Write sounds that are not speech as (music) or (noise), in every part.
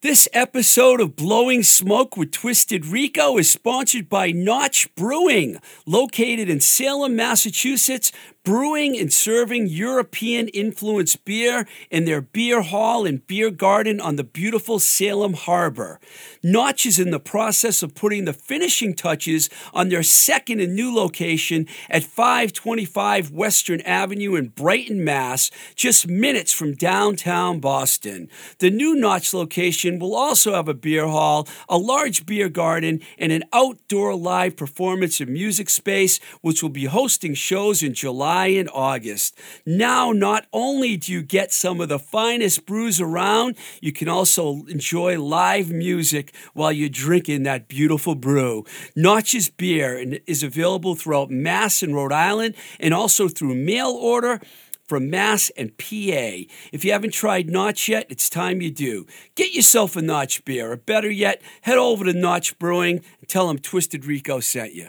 This episode of Blowing Smoke with Twisted Rico is sponsored by Notch Brewing, located in Salem, Massachusetts, brewing and serving European influenced beer in their beer hall and beer garden on the beautiful Salem Harbor. Notch is in the process of putting the finishing touches on their second and new location at 525 Western Avenue in Brighton, Mass., just minutes from downtown Boston. The new Notch location will also have a beer hall, a large beer garden, and an outdoor live performance and music space, which will be hosting shows in July And August. Now, not only do you get some of the finest brews around, you can also enjoy live music while you're drinking that beautiful brew. Notch's beer is available throughout Mass and Rhode Island and also through mail order from Mass and PA. If you haven't tried Notch yet, it's time you do. Get yourself a Notch beer, or better yet, head over to Notch Brewing and tell them Twisted Rico sent you.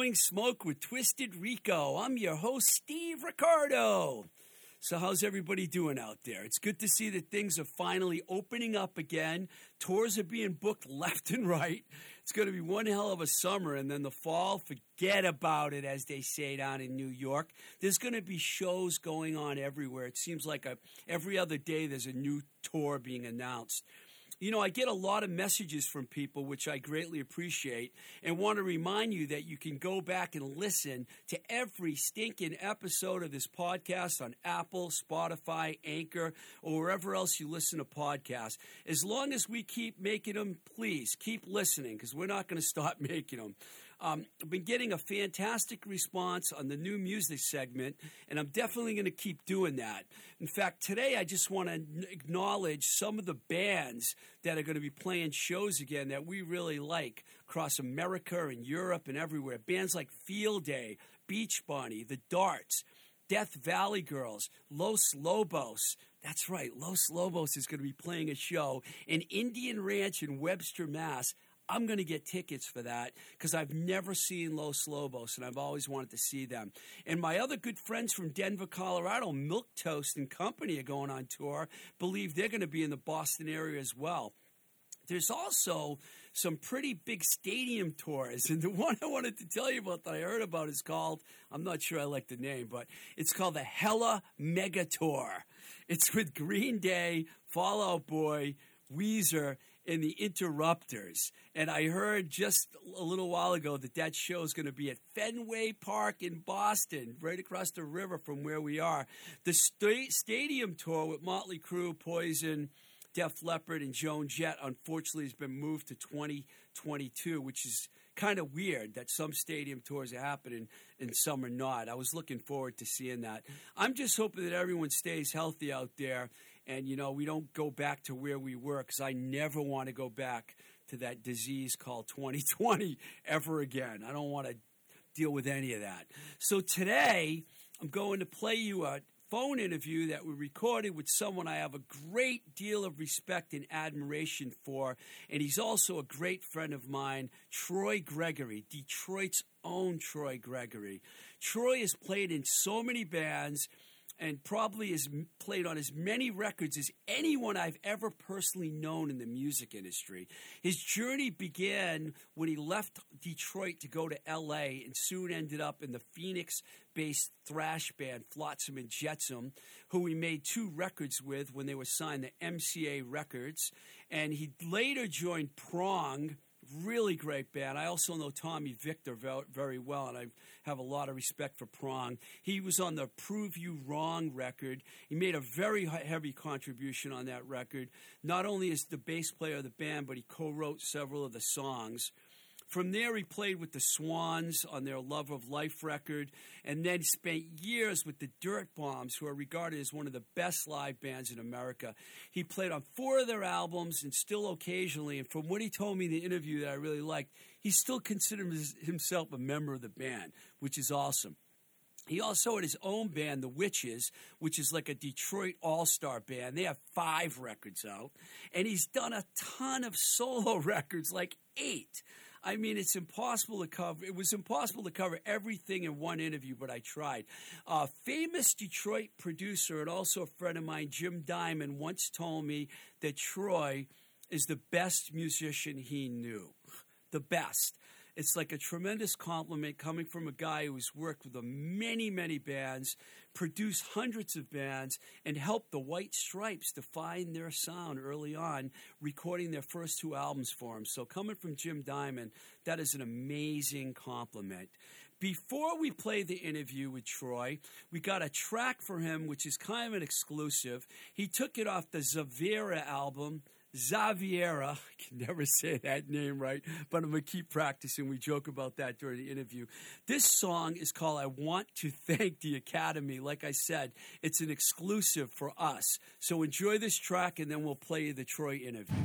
Blowing Smoke with Twisted Rico. I'm your host, Steve Ricardo. So, how's everybody doing out there? It's good to see that things are finally opening up again. Tours are being booked (laughs) left and right. It's going to be one hell of a summer, and then the fall, forget about it, as they say down in New York. There's going to be shows going on everywhere. It seems like a, every other day there's a new tour being announced. You know, I get a lot of messages from people, which I greatly appreciate, and want to remind you that you can go back and listen to every stinking episode of this podcast on Apple, Spotify, Anchor, or wherever else you listen to podcasts. As long as we keep making them, please keep listening because we're not going (laughs) to stop making them. Um, I've been getting a fantastic response on the new music segment, and I'm definitely going to keep doing that. In fact, today I just want to acknowledge some of the bands that are going to be playing shows again that we really like across America and Europe and everywhere. Bands like Field Day, Beach Bunny, The Darts. Death Valley Girls, Los Lobos. That's right, Los Lobos is going to be playing a show in Indian Ranch in Webster, Mass. I'm going to get tickets for that because I've never seen Los Lobos and I've always wanted to see them. And my other good friends from Denver, Colorado, Milk Toast and Company are going on tour. Believe they're going to be in the Boston area as well. There's also some pretty big stadium tours. And the (laughs) one I wanted to tell you about that I heard about is called, I'm not sure I like the name, but it's called the Hella Mega Tour. It's with Green Day, Fall Out Boy, Weezer, and the Interrupters. And I heard just a little while ago that that show is going to be at Fenway Park in Boston, right across the river from where we are. The st- stadium tour with Motley Crue, Poison, Def Leppard, and Joan Jett, unfortunately, has been moved to 2022, which is kind of weird that some stadium tours are happening and some are not. I was looking forward to seeing that. I'm just hoping that everyone stays healthy out there and you know we don't go back to where we were because I never want to go back to that disease called 2020 ever again. I don't want to deal with any of that. So today I'm going to play you a phone interview that we recorded with someone I have a great deal of respect and admiration for, and he's also a great friend of mine, Troy Gregory, Detroit's own Troy Gregory. Troy has played in so many bands and probably has played on as many records as anyone I've ever personally known in the music industry. His journey began when he left Detroit to go to LA and soon ended up in the Phoenix based thrash band Flotsam and Jetsam, who he made two records with when they were signed to MCA Records. And he later joined Prong really great band. I also know Tommy Victor very well, and I have a lot of respect for Prong. He was on the Prove You Wrong record. He made a very heavy contribution on that record. Not only is the bass player of the band, but he co wrote several of the songs. From there, he played with the Swans on their Love of Life record, and then spent years with the Dirt Bombs, who are regarded as one of the best live bands in America. He played on four of their albums and still occasionally, and from what he told me in the interview that I really liked, he still considers himself a member of the band, which is awesome. He also had his own band, The Witches, which is like a Detroit all star band. They have five records out. And he's done a ton of solo (laughs) records, like eight. I mean, it's impossible to cover. It was impossible to cover everything in one interview, but I tried. A famous Detroit producer and also a friend of mine, Jim Diamond, once told me that Troy is the best musician he knew. The best. It's like a tremendous compliment coming from a guy who's worked with many, many bands, produced hundreds of bands, and helped the White Stripes define their sound early on, recording their first two albums for him. So, coming from Jim Diamond, that is an amazing compliment. Before we play the interview with Troy, we got a track for him, which is kind of an exclusive. He took it off the Zavira album. Zaviera, (laughs) I can never say that name right, but I'm going to keep practicing. We joke about that during the interview. This song is called I Want to Thank the Academy. Like I said, it's an exclusive for us. So enjoy this track and then we'll play the Troy interview.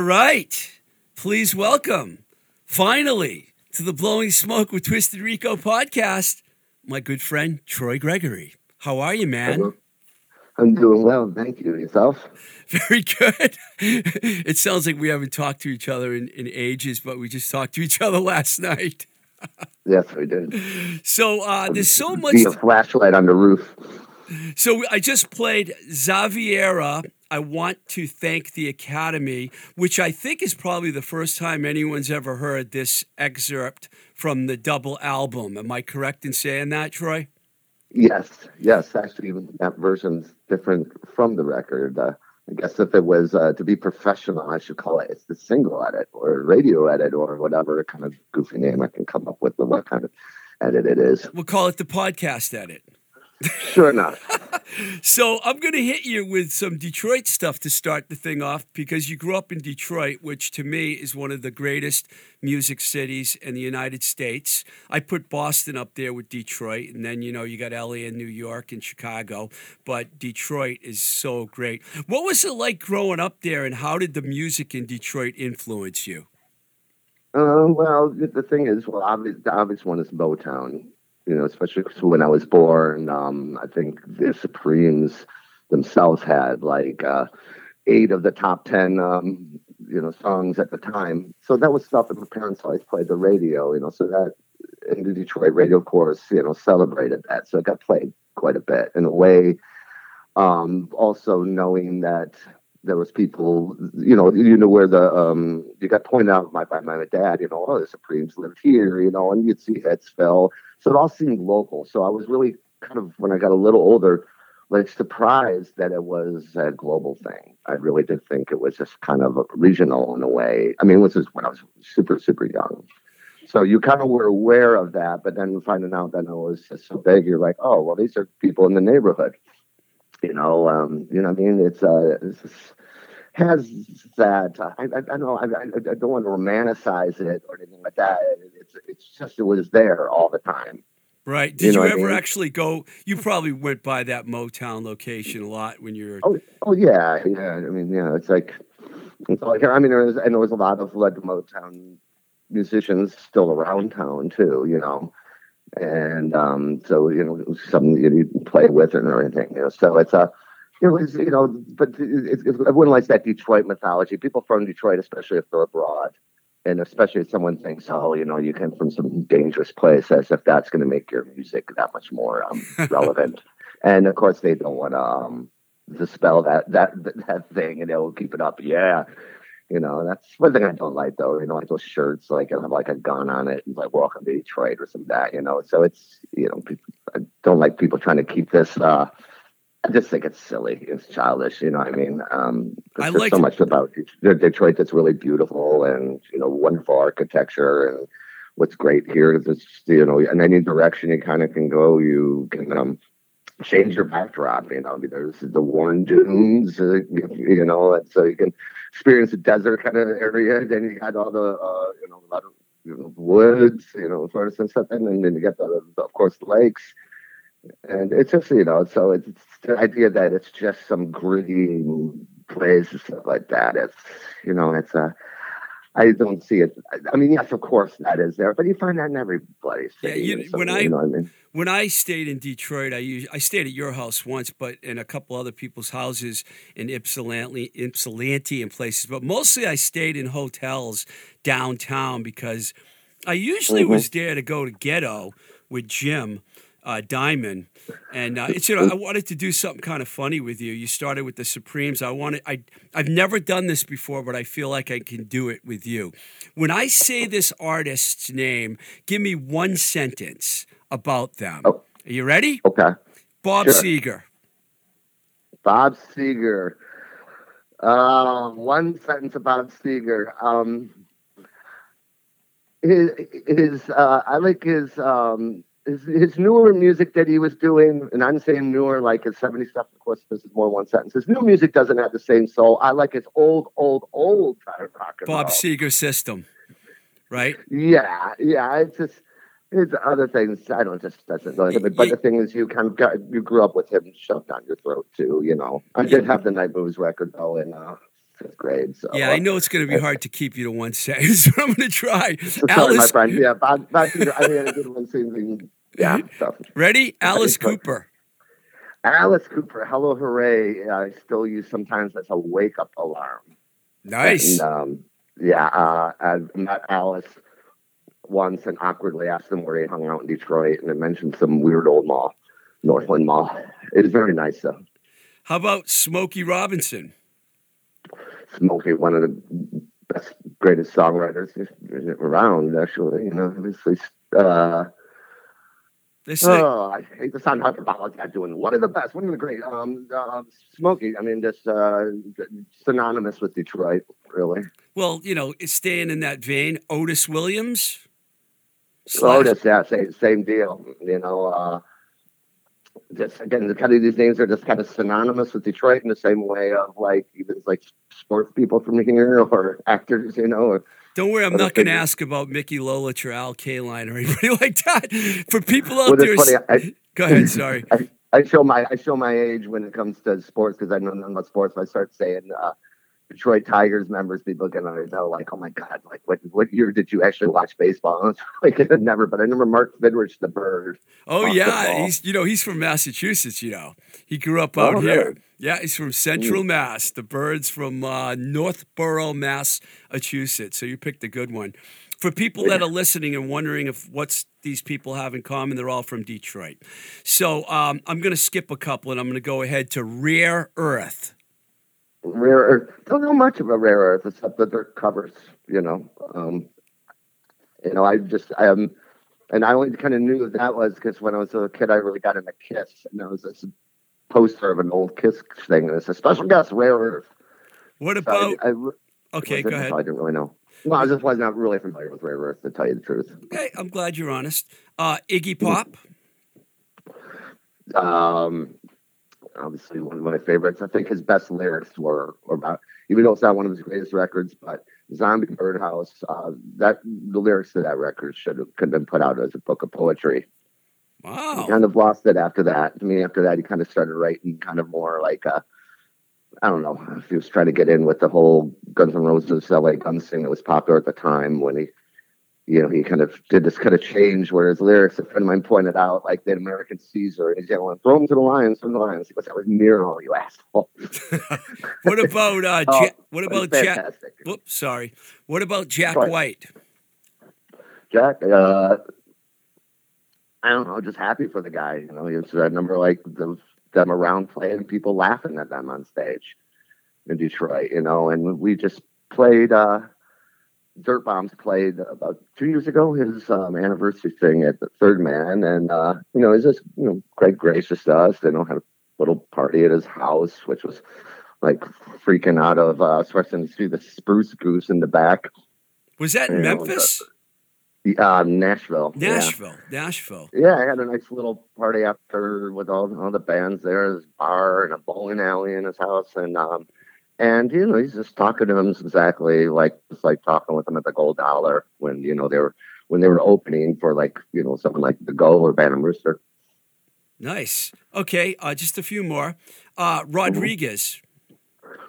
All right. Please welcome, finally, to the Blowing Smoke with Twisted Rico podcast, my good friend Troy Gregory. How are you, man? I'm doing well. Thank you. Yourself? (laughs) Very good. It sounds like we haven't talked to each other in, in ages, but we just talked to each other last night. (laughs) yes, we did. So uh, there's so much. Be a flashlight on the roof. So I just played Xaviera. I want to thank the Academy, which I think is probably the first time anyone's ever heard this excerpt from the double album. Am I correct in saying that, Troy? Yes, yes. Actually, that version's different from the record. Uh, I guess if it was uh, to be professional, I should call it it's the single edit or radio edit or whatever kind of goofy name I can come up with, what kind of edit it is. We'll call it the podcast edit. Sure enough. (laughs) so I'm going to hit you with some Detroit stuff to start the thing off because you grew up in Detroit, which to me is one of the greatest music cities in the United States. I put Boston up there with Detroit, and then you know you got LA and New York and Chicago, but Detroit is so great. What was it like growing up there, and how did the music in Detroit influence you? Uh, well, the thing is, well, obvious, the obvious one is Motown you know, especially when I was born. Um, I think the Supremes themselves had like uh, eight of the top ten, um, you know, songs at the time. So that was stuff that my parents always played the radio, you know. So that in the Detroit radio course, you know, celebrated that. So it got played quite a bit in a way. Um, also knowing that there was people, you know, you know where the um, you got pointed out by, by my dad, you know, oh the Supremes lived here, you know, and you'd see Hitsville. So it all seemed local. So I was really kind of when I got a little older, like surprised that it was a global thing. I really did think it was just kind of regional in a way. I mean, this is when I was super super young. So you kind of were aware of that, but then finding out that it was just so big, you're like, oh well, these are people in the neighborhood. You know, um, you know, what I mean, it's uh, it's has that. Uh, I, I, I know I, I, don't want to romanticize it or anything like that. It's it's just it was there all the time. Right. Did you, know you ever mean? actually go? You probably went by that Motown location a lot when you were. Oh, oh yeah, yeah. I mean, yeah, it's like it's like I mean, there was and there was a lot of led Motown musicians still around town too. You know, and um, so you know, something you play with and everything. You know, so it's a it was, you know, but it, it, everyone likes that Detroit mythology. People from Detroit, especially if they're abroad, and especially if someone thinks, oh, you know, you came from some dangerous place, as if that's going to make your music that much more um, (laughs) relevant. and of course, they don't want to um, dispel that that that thing, and they'll keep it up. Yeah, you know, that's one thing I don't like, though. You know, like those shirts, like have like a gun on it, and like "Welcome to Detroit" or some that. You know, so it's you know, I don't like people trying to keep this. uh I just think it's silly. It's childish. You know what I mean? Um, there's like so much about Detroit that's really beautiful and you know wonderful architecture and what's great here is it's you know in any direction you kind of can go, you can um, change your backdrop. You know, I mean, there's the Warren Dunes, uh, you know, and so you can experience a desert kind of area. Then you got all the uh, you know a lot of you know, woods, you know, forests and stuff, and then you get the, the of course lakes and it's just you know so it's, it's, the idea that it's just some gritty place and stuff like that it's you know it's a I don't see it. I mean, yes, of course that is there, but you find that in every place. Yeah, you, when I, you know I mean? when I stayed in Detroit, I used, I stayed at your house once, but in a couple other people's houses in Ypsilanti, Ypsilanti and places. But mostly, I stayed in hotels downtown because I usually mm-hmm. was there to go to ghetto with Jim uh, Diamond. And uh, it's you know I wanted to do something kind of funny with you. You started with the Supremes. I wanted I I've never done this before, but I feel like I can do it with you. When I say this artist's name, give me one sentence about them. Oh. Are you ready? Okay. Bob sure. Seger. Bob Seger. Uh, one sentence about Seger. Um, his, his uh, I like his um, his, his newer music that he was doing, and I'm saying newer like his 70 stuff, of course, this is more one sentence. His new music doesn't have the same soul. I like his old, old, old rock and Bob roll. Seger system, right? Yeah, yeah. It's just it's other things. I don't just doesn't know. But, but the thing is, you kind of got you grew up with him shoved down your throat too. You know, I did have the Night Moves record though, and uh, fifth grade. So Yeah, I know it's going to be hard to keep you to one sentence, but (laughs) I'm going to try. Sorry, my Alice, friend. Yeah, back, back to your, I had a good one. Singing, yeah, (laughs) stuff. ready? Alice Cooper. Alice Cooper, "Hello Hooray!" I still use sometimes as a wake up alarm. Nice. And, um, yeah, uh, I met Alice once and awkwardly asked him where he hung out in Detroit, and I mentioned some weird old mall, Northland Mall. It was very nice though. How about Smokey Robinson? Smokey, one of the best, greatest songwriters around. Actually, you know, obviously. Uh, say, oh, I hate to sound hyperbolic. Doing one of the best, one of the great. Um, uh, Smokey. I mean, just uh, synonymous with Detroit, really. well, you know, staying in that vein, Otis Williams. Slash- Otis, yeah, same, same deal. You know, uh, just again, the kind of these names are just kind of synonymous with Detroit in the same way of like even like sports people from here or actors, you know. Or, Don't worry, I'm not going to ask about Mickey Lolich or Al Kaline or anybody (laughs) like that. For people out Well, there, funny, I- go ahead. (clears throat) Sorry. I show my I show my age when it comes to sports because I know nothing about sports. If I start saying uh, Detroit Tigers members, people get on know like, oh my god, like what what year did you actually watch baseball? And (laughs) it's like I never, but I remember Mark Fidrych, the bird. Oh yeah, he's you know he's from Massachusetts. You know he grew up out Oh, here. really? Yeah, he's from Central Mass. The birds from uh, Northborough, Massachusetts. So you picked a good one. For people that are listening and wondering if what's these people have in common, they're all from Detroit. So um, I'm going to skip a couple and I'm going to go ahead to Rare Earth. Rare Earth. Don't know much about Rare Earth except that they're covers. You know, um, you know, I just I am, and I only kind of knew that was because when I was a kid, I really got into Kiss, and there was this poster of an old Kiss thing, and it's a special guest, Rare Earth. What So about? I, I, Okay, go ahead. I didn't really know. Well, I just was not really familiar with Rare Earth, to tell you the truth. Okay, I'm glad you're honest. Uh, Iggy Pop. (laughs) Um, obviously, one of my favorites. I think his best lyrics were, were about, even though it's not one of his greatest records, but Zombie Birdhouse. Uh, that the lyrics to that record should have could have been put out as a book of poetry. Wow. He kind of lost it after that. I mean, after that, he kind of started writing kind of more like I don't know if he was trying to get in with the whole Guns N' Roses LA Guns thing that was popular at the time when he, you know, he kind of did this kind of change where his lyrics, a friend of mine pointed out, like the American Caesar, and he's yelling, throw him to the lions, throw him to the lions. He goes, that was Nero, you asshole. (laughs) What about uh, Oh, Ja- what about Jack? Whoops, sorry. What about Jack ahead. White? Jack, uh, I don't know, just happy for the guy. You know, he was, I remember like the, them around playing, people laughing at them on stage in Detroit, you know, and we just played, uh, Dirt Bombs played about two years ago, his um, anniversary thing at the Third Man. And, uh, you know, he's just, you know, quite gracious to us. They don't have a little party at his house, which was like freaking out of, uh, especially to see the spruce goose in the back. Was that in Yeah, Memphis? Uh, Nashville. yeah. Nashville. Nashville. Yeah, I had a nice little party after with all all the bands there. His bar and a bowling alley in his house, and um, and you know he's just talking to him exactly like just like talking with him at the Gold Dollar when you know they were when they were opening for like you know something like the Go or Bantam Rooster. Nice. Okay, uh, just a few more. Uh, Rodriguez.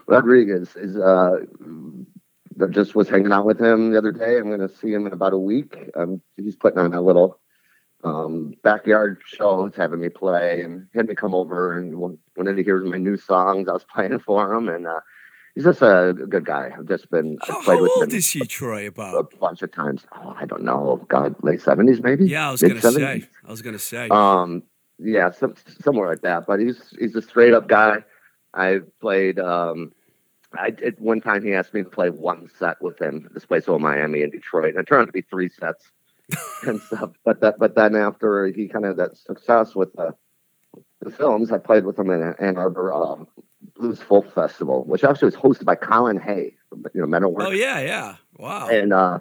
Rodriguez is uh, just was hanging out with him the other day. I'm going to see him in about a week. Um, he's putting on a little um, backyard show. He's having me play and he had me come over and when- wanted to hear my new songs. I was (laughs) playing for him and uh, he's just a good guy. I've just been How, played how with old him is he, Troy? a About? bunch of times. Oh, I don't know. God, late seventies maybe. Yeah, I was going to say. I was going to say. Um, yeah, some, somewhere like that. But he's he's a straight up guy. I played. Um, I did one time. He asked me to play one set with him. This place in Miami and Detroit, and it turned out to be three sets (laughs) and stuff. But that, but then after he kind of that success with the the films, I played with him in Ann Arbor um, Blues Folk Festival, which actually was hosted by Colin Hay, you know, Men at Work oh yeah, yeah. Wow. and uh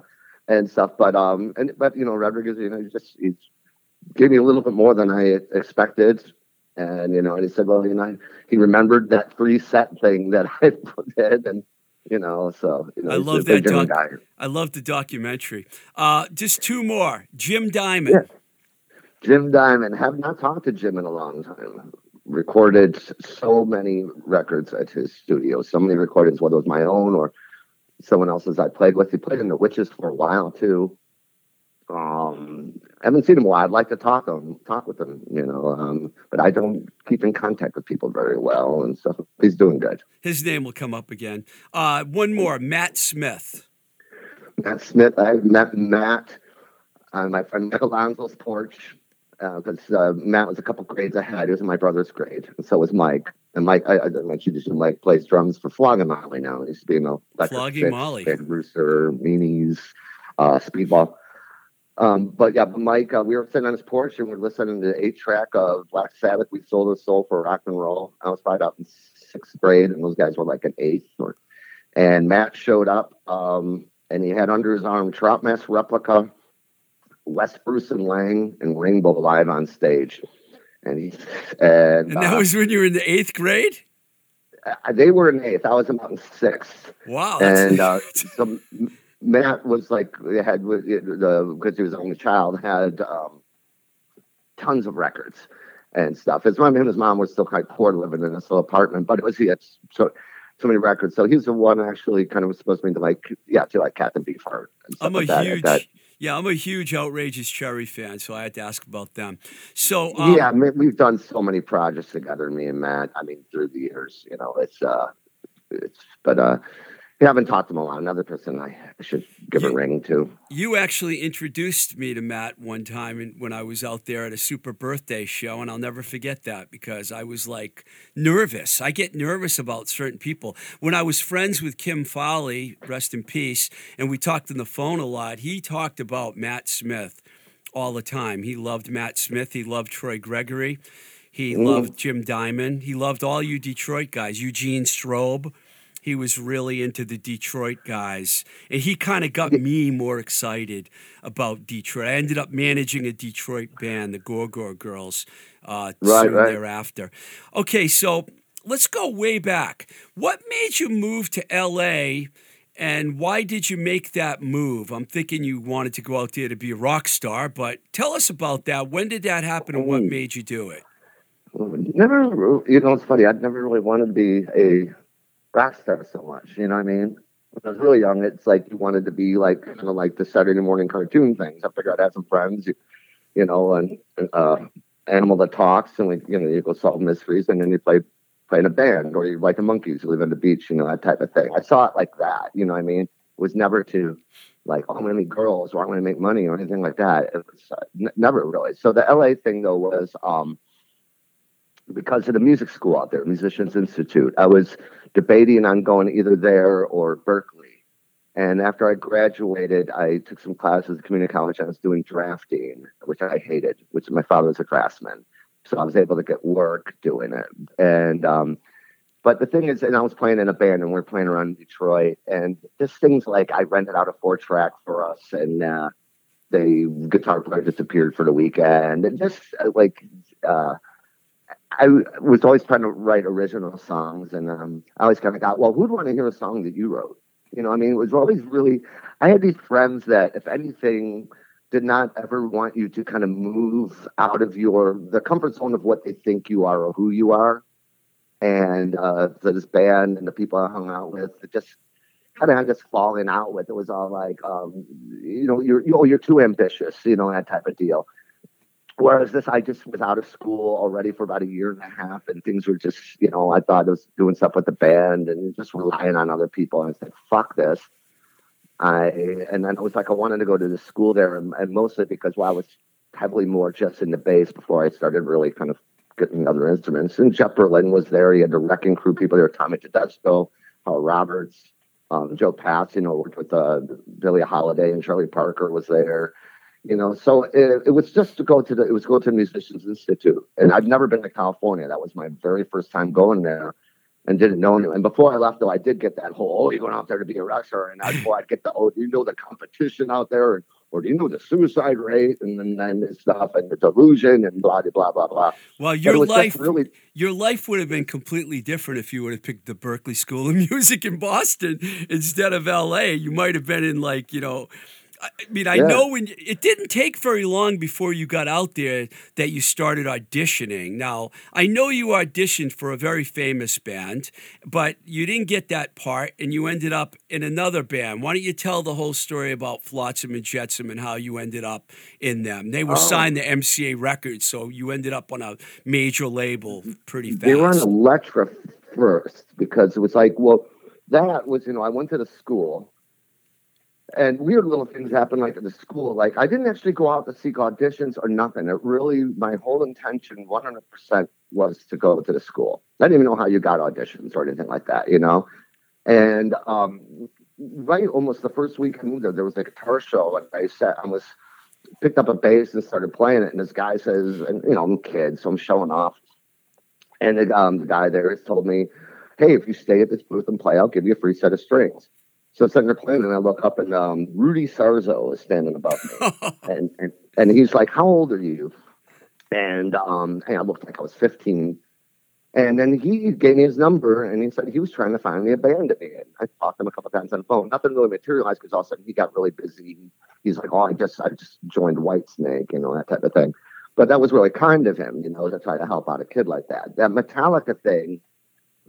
and stuff. But um and but you know Rodriguez, you know, he just he's gave me a little bit more than I expected. And you know, and he said, well, you know, he remembered that free set thing that (laughs) I did, and you know, so you know, I love that doc- guy. I love the documentary. Uh, just two more. Jim Diamond. Yeah. Jim Diamond. Have not talked to Jim in a long time. Recorded so many records at his studio. So many recordings, whether it was my own or someone else's I played with. He played in the Witches for a while too. Um, I haven't seen him a while. I'd like to talk him, talk with him, you know. Um, but I don't keep in contact with people very well, and so he's doing good. His name will come up again. Uh, one more, Matt Smith. Matt Smith. I met Matt on my friend Michelangelo's porch because uh, uh, Matt was a couple grades ahead. He was in my brother's grade, and so was Mike. And Mike, I, I mentioned you, Mike plays drums for Flogging Molly now. He used to be in the Flogging Molly, Rooster, Meanies, uh, Speedball. Um, but yeah, Mike, uh, we were sitting on his porch and we are listening to the eight track of Black Sabbath. We sold a soul for rock and roll. I was probably up in sixth grade, and those guys were like an eighth. Or, and Matt showed up, um, and he had under his arm Trout Mask replica, West Bruce and Laing and Rainbow live on stage. And he and, and that uh, was when you were in the eighth grade. Uh, they were in eighth. I was about in sixth. Wow! And uh, (laughs) so Matt was like had the because he was the only child had um, tons of records and stuff. His mom and his mom were still quite poor living in this little apartment, but it was he had so so many records. So he's the one actually kind of was supposed to be to like yeah to like Captain Beefheart. I'm a like that, huge that. Yeah I'm a huge outrageous Cherry fan, so I had to ask about them. So um, yeah, we've done so many projects together, me and Matt. I mean through the years, you know, it's uh it's but uh I haven't talked to him a lot. Another person I should give you, a ring to. You actually introduced me to Matt one time when I was out there at a super birthday show, and I'll never forget that because I was like nervous. I get nervous about certain people. When I was friends with Kim Fowley, rest in peace, and we talked on the phone a lot, he talked about Matt Smith all the time. He loved Matt Smith, he loved Troy Gregory, he mm. loved Jim Diamond, he loved all you Detroit guys, Eugene Strobe he was really into the Detroit guys. And he kind of got me more excited about Detroit. I ended up managing a Detroit band, the Gore Gore Girls, uh, right, soon right. thereafter. Okay, so let's go way back. What made you move to LA? And why did you make that move? I'm thinking you wanted to go out there to be a rock star, but tell us about that. When did that happen and what made you do it? Never, you know, it's funny. I'd never really wanted to be a rock star so much. You know what I mean? When I was really young, it's like you wanted to be like kind of like the Saturday morning cartoon things. I figured I'd have some friends, you, you know, and uh, animal that talks, and like you know, you go solve mysteries, and then you play play in a band, or you like the Monkees, you live on the beach, you know, that type of thing. I saw it like that. You know what I mean? It was never to like, oh, I'm going to meet girls or I'm going to make money or anything like that. It was uh, n- never really. So the LA thing though was um, because of the music school out there, Musicians Institute. I was debating on going either there or Berklee. And after I graduated, I took some classes at community college. I was doing drafting, which I hated, which my father was a draftsman. So I was able to get work doing it. And, um, but the thing is, and I was playing in a band and we are playing around Detroit. And just things like I rented out a four track for us and, uh, the guitar player disappeared for the weekend and just uh, like, uh, I was always trying to write original songs, and um, I always kind of got, well, who'd want to hear a song that you wrote? You know, I mean, it was always really. I had these friends that, if anything, did not ever want you to kind of move out of your the comfort zone of what they think you are or who you are. And uh, so this band and the people I hung out with, it just kind of just falling out with. It was all like, um, you know, you're oh, you're too ambitious, you know, that type of deal. Whereas this, I just was out of school already for about a year and a half, and things were just, you know, I thought I was doing stuff with the band and just relying on other people. And I said, "Fuck this." I and then it was like I wanted to go to the school there, and, and mostly because while I was heavily more just in the bass before I started really kind of getting other instruments. And Jeff Berlin was there. He had the Wrecking Crew people there, Tommy Tedesco, Hal Roberts, um, Joe Pass, you know, worked with uh, Billie Holiday and Charlie Parker was there you know so it, it, was just to go to the it was go to the musicians institute. And i'd never been to california. That was my very first time going there and didn't know anyone and before i left though i did get that whole oh you're going out there to be a wrestler. And I, before i'd get the oh do you know the competition out there? And, or do you know the suicide rate? And then, and stuff and the delusion and blah blah blah blah well your life really your life would have been completely different if you would have picked the Berklee school of (laughs) music in boston instead of la you might have been in like you know I mean, I Yeah. know when it didn't take very long before you got out there that you started auditioning. Now, I know you auditioned for a very famous band, but you didn't get that part and you ended up in another band. Why don't you tell the whole story about Flotsam and Jetsam and how you ended up in them? They were Oh. signed to MCA Records, so you ended up on a major label pretty fast. They were on Elektra first because it was like, well, that was, you know, I went to the school and weird little things happened like at the school. Like I didn't actually go out to seek auditions or nothing. It really, my whole intention 100% was to go to the school. I didn't even know how you got auditions or anything like that, you know? And um, right almost the first week I moved there, there was a guitar show and I sat, I was picked up a bass and started playing it. And this guy says, and you know, I'm a kid, so I'm showing off. And the, um, the guy there has told me, hey, if you stay at this booth and play, I'll give you a free set of strings. So I'm sitting there playing, and I look up, and um, Rudy Sarzo is standing above me, (laughs) and, and and he's like, "How old are you?" And um, and I looked like I was 15. And then he gave me his number, and he said he was trying to find me a band to be in. I talked to him a couple times on the phone. Nothing really materialized because all of a sudden he got really busy. He's like, "Oh, I just I just joined Whitesnake," you know that type of thing. But that was really kind of him, you know, to try to help out a kid like that. That Metallica thing,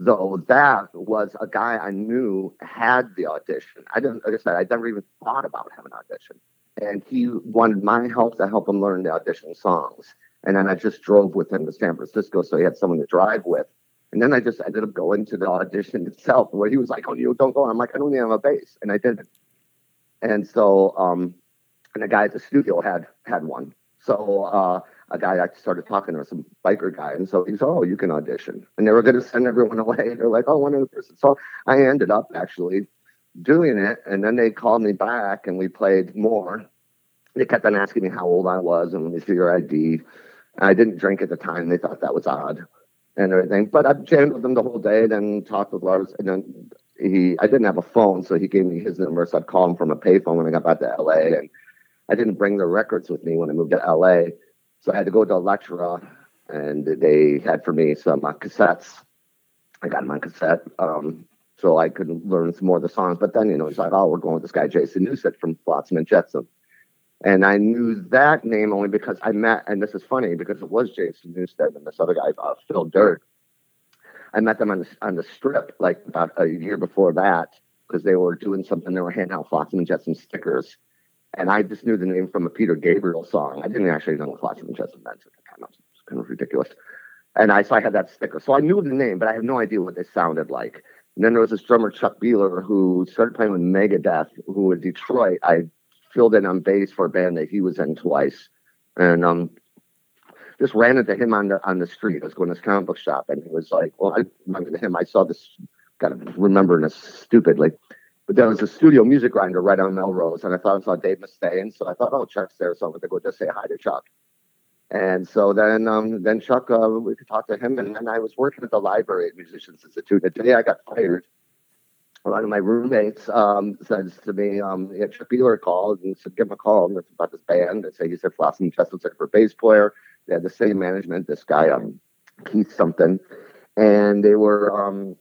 though, that was a guy I knew had the audition. I didn't, like I said, I never even thought about having an audition. And he wanted my help to help him learn the audition songs. And then I just drove with him to San Francisco, so he had someone to drive with. And then I just ended up going to the audition itself, where he was like, "Oh, you don't go." I'm like, "I don't even have a bass," and I didn't. And so, um, and the guy at the studio had had one. So uh, a guy I started talking to, some biker guy, and so he's, "Oh, you can audition." And they were going to send everyone (laughs) away. They're like, "Oh, one other person." So I ended up actually doing it, and then they called me back, and we played more. They kept on asking me how old I was and let me see your ID. I didn't drink at the time. They thought that was odd and everything. But I jammed with them the whole day, then talked with Lars. And then he, I didn't have a phone, so he gave me his number. So I'd call him from a payphone when I got back to LA. And I didn't bring the records with me when I moved to LA. So I had to go to Elektra, and they had for me some uh, cassettes. I got them on cassette. Um, so I could learn some more of the songs. But then, you know, he's like, oh, we're going with this guy, Jason Newsted from Flotsam and Jetsam. And I knew that name only because I met, and this is funny because it was Jason Newsted and this other guy, uh, Phil Dirt. I met them on the, on the strip like about a year before that because they were doing something. They were handing out Flotsam and Jetsam stickers. And I just knew the name from a Peter Gabriel song. I didn't actually know and Jetsam meant at the time. It was kind of ridiculous. And I, so I had that sticker. So I knew the name, but I had no idea what they sounded like. And then there was this drummer, Chuck Behler, who started playing with Megadeth, who in Detroit, I filled in on bass for a band that he was in twice. And um, just ran into him on the on the street. I was going to this comic book shop, and he was like, "Well, I remember him. I saw this. Got to remembering this stupidly, but there was a studio music grinder right on Melrose, and I thought I saw Dave Mustaine, so I thought, "Oh, Chuck's there, so I'm to go just say hi to Chuck." And so then, um, then Chuck, uh, we could talk to him, and then I was working at the Library at Musicians Institute. The day I got fired, one of my roommates um, says to me, um, yeah, Chuck Behler called and said, give him a call. And it's about this band. They say, he said, Flossum Chest was for bass player. They had the same management, this guy, um, Keith something. And they were um,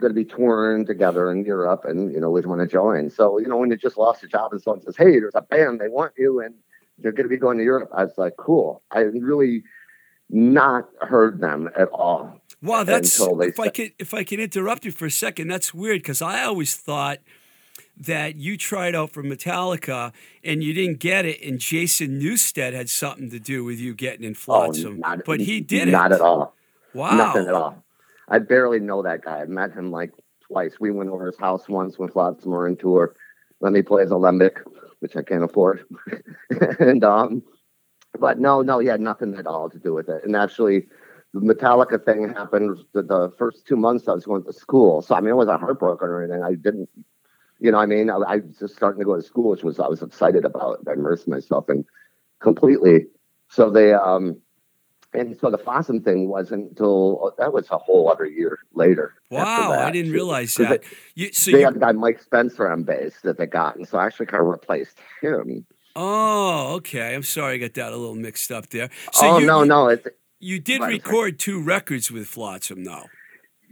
going to be touring together in Europe and, you know, we'd want to join. So, you know, when you just lost a job and someone says, hey, there's a band, they want you, and they're going to be going to Europe, I was like, cool. I really not heard them at all. Wow, that's if I could if I can interrupt you for a second, that's weird because I always thought that you tried out for Metallica and you didn't get it, and Jason Newsted had something to do with you getting in oh, Flotsam, Oh, not- but he did Not it. at all. Wow, Nothing at all. I barely know that guy. I met him like twice. We went over his house once when Flotsam were in tour. Let me play his Alembic, which I can't afford. (laughs) and um, but no, no, he had nothing at all to do with it. And actually, the Metallica thing happened the, the first two months I was going to school. So I mean, I wasn't heartbroken or anything. I didn't, you know, I mean, I, I was just starting to go to school, which was I was excited about. I immersed myself in completely. So they um. And so the Flotsam thing wasn't until that was a whole other year later. wow, I didn't realize that. They, You, so they you, had the guy Mike Spencer on bass that they got, and so I actually kind of replaced him. oh, okay. I'm sorry, I got that a little mixed up there. So oh you, no, no, it's you did Right, record two records with Flotsam, though.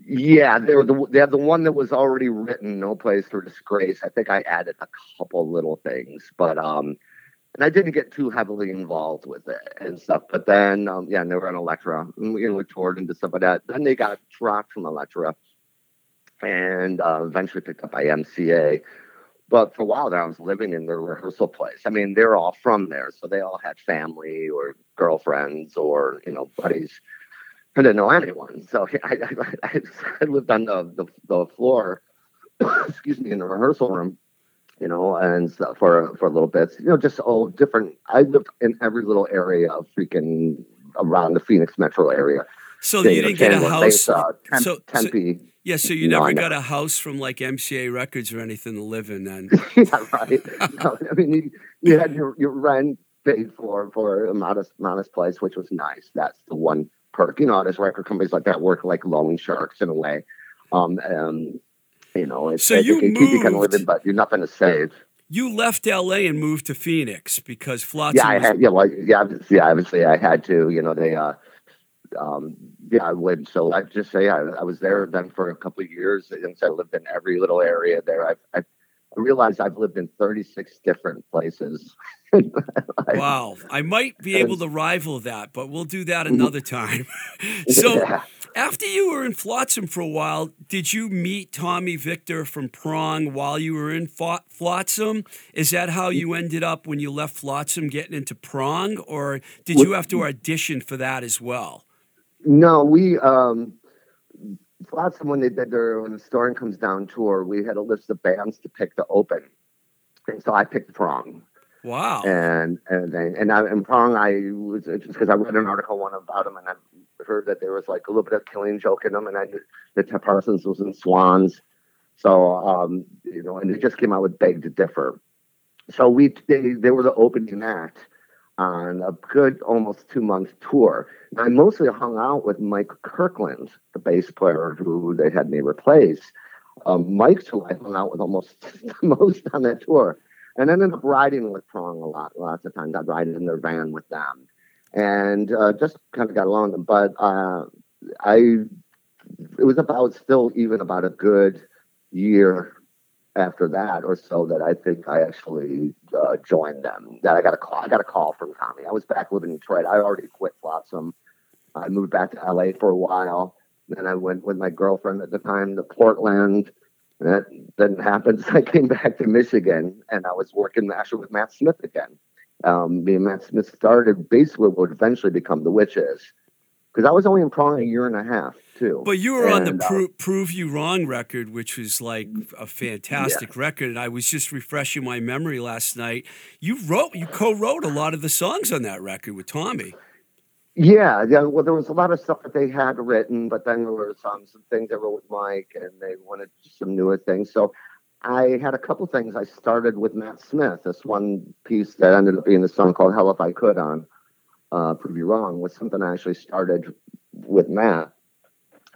Yeah, they were the they had the one that was already written, No Place for Disgrace. I think I added a couple little things, but um, and I didn't get too heavily involved with it and stuff. But then, um, yeah, they were on Elektra, and we, you know, we toured and stuff like that. Then they got dropped from Elektra, and uh, eventually picked up by MCA. But for a while there, I was living in their rehearsal place. I mean, they're all from there, so they all had family or girlfriends or you know buddies. I didn't know anyone, so (laughs) I, I, I lived on the, the, the floor, (coughs) excuse me, in the rehearsal room, you know, and so for for a little bit, you know, just all different. I lived in every little area of freaking around the Phoenix metro area. So you didn't get a house. Mesa, Temp, so, Tempe. So, yeah, so you never got a house from like MCA Records or anything to live in then. (laughs) yeah, right. no, I mean, you, you had your, your rent paid for for a modest modest place, which was nice. That's the one perk. You know, there's record companies like that work like loan sharks in a way. Um, um you know, it's, so you keep moved, you kind of living, but you're nothing to save. You left LA and moved to Phoenix because Flotsam. Yeah, I had. Yeah, well, yeah, yeah. Obviously, I had to. You know, they. uh um, yeah, I would. So I just say I, I was there then for a couple of years, and so I lived in every little area there. I, I, I realized I've lived in 36 different places. (laughs) Wow, I might be able to rival that, but we'll do that (laughs) another time. (laughs) so, Yeah. After you were in Flotsam for a while, did you meet Tommy Victor from Prong while you were in Flotsam? Is that how you ended up when you left Flotsam getting into Prong, or did you have to audition for that as well? No, we um Flotsam when they did their when the Storm Comes Down tour, we had a list of bands to pick to open. And so I picked Prong. Wow. And and then and I and Prong I was just because I read an article one about them and I heard that there was like a little bit of killing joke in them and I knew that Ted Parsons was in Swans. So um, you know, and they just came out with Beg to Differ. So we they they were the opening act on a good almost two month tour. I mostly hung out with Mike Kirkland, the bass player who they had me replace. Um, Mike's who I hung out with almost (laughs) the most on that tour. And I ended up riding with Prong a lot, lots of times. I'd ride in their van with them and uh, just kind of got along them. But uh, I, it was about still even about a good year after that or so that I think I actually uh, joined them. That I got a call. I got a call from Tommy. I was back living in Detroit. I already quit Flotsam. I moved back to LA for a while. Then I went with my girlfriend at the time to Portland. That didn't happen. So I came back to Michigan and I was working actually with Matt Smith again. Um, and Smith started basically what would eventually become the Witches. Because I was only in Prong a year and a half too. But you were on the And, uh, Prove You Wrong record, which was like a fantastic record. And I was just refreshing my memory last night. You wrote, you co wrote a lot of the songs on that record with Tommy. Yeah, yeah. Well, there was a lot of stuff that they had written, but then there were some some things I wrote with Mike, and they wanted some newer things. So I had a couple things. I started with Matt Smith. This one piece that ended up being the song called "Hell If I Could" on uh, "Prove You Wrong" was something I actually started with Matt,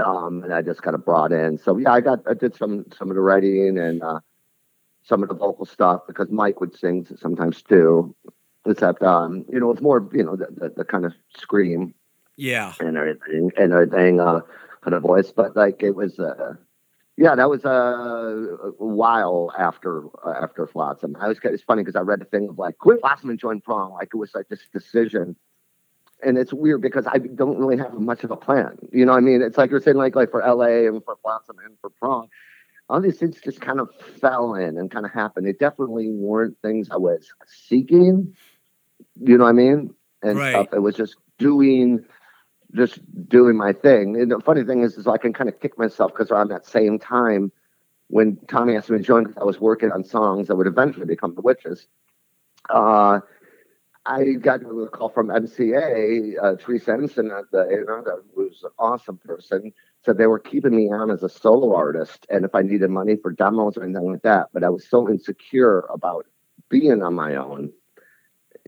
um, and I just kind of brought in. So yeah, I got I did some some of the writing and uh, some of the vocal stuff because Mike would sing sometimes too. Except, um, you know, it's more, you know, the, the, the kind of scream Yeah. and everything and everything uh kind of voice but like it was uh yeah that was uh, a while after uh, after flotsam. I was kind. it's funny because i read the thing of like quit flotsam and join Prong like it was like this decision. And it's weird because i don't really have much of a plan. You know what i mean? It's like you're saying like like for la and for flotsam and for Prong all these things just kind of fell in and kind of happened. They definitely weren't things i was seeking. You know what i mean? And Right. stuff. It was just doing just doing my thing. And the funny thing is, is I can kind of kick myself because around that same time when Tommy asked me to join, I was working on songs that would eventually become the Witches. Uh, I got a call from MCA, uh, Teresa Ensign, uh, the, you that was an awesome person. Said they were keeping me on as a solo artist, and if I needed money for demos or anything like that, but I was so insecure about being on my own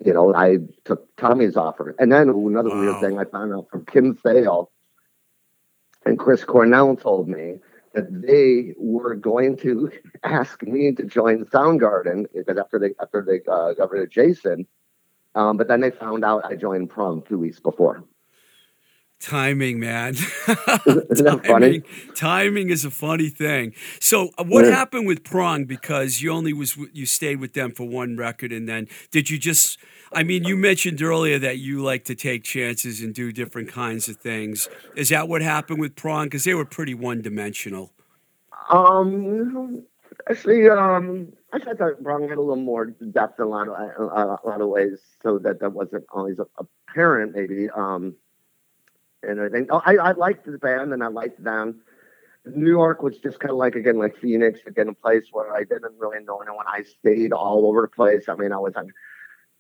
you know, I took Tommy's offer. And then another Wow. weird thing I found out from Kim Thayil and Chris Cornell told me that they were going to (laughs) ask me to join Soundgarden because after they after they uh, got rid of Jason, um, but then they found out I joined Prong two weeks before. Timing, man. (laughs) Isn't that funny? timing, is a funny thing. So, uh, what Yeah. happened with Prong? Because you only was you stayed with them for one record, and then did you just? I mean, you mentioned earlier that you like to take chances and do different kinds of things. Is that what happened with Prong? Because they were pretty one dimensional. Um, actually, um, I thought that Prong had a little more depth in a lot of a, a lot of ways, so that that wasn't always apparent, maybe. Um, and I think oh, I I liked the band and I liked them. New York was just kind of like again like Phoenix again a place where I didn't really know anyone. I stayed all over the place. I mean, I was on.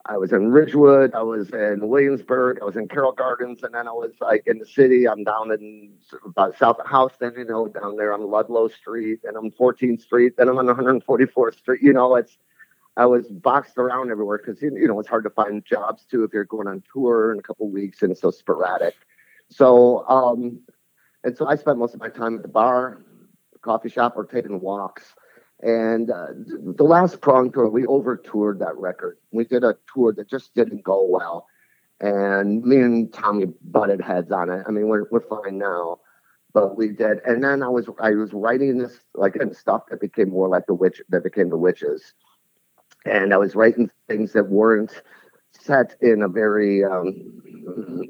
I was in Ridgewood, I was in Williamsburg, I was in Carroll Gardens, and then I was like in the city. I'm down in about south of Houston, you know, down there on Ludlow Street, and I'm 14th Street, then I'm on 144th Street. You know, it's I was boxed around everywhere because you know it's hard to find jobs too if you're going on tour in a couple weeks and it's so sporadic. So, um, and so I spent most of my time at the bar, the coffee shop, or taking walks. And uh, the last prong tour, we over toured that record. We did a tour that just didn't go well. And me and Tommy butted heads on it. I mean, we're, we're fine now, but we did. And then I was I was writing this like and stuff that became more like the witch that became the witches. And I was writing things that weren't set in a very um,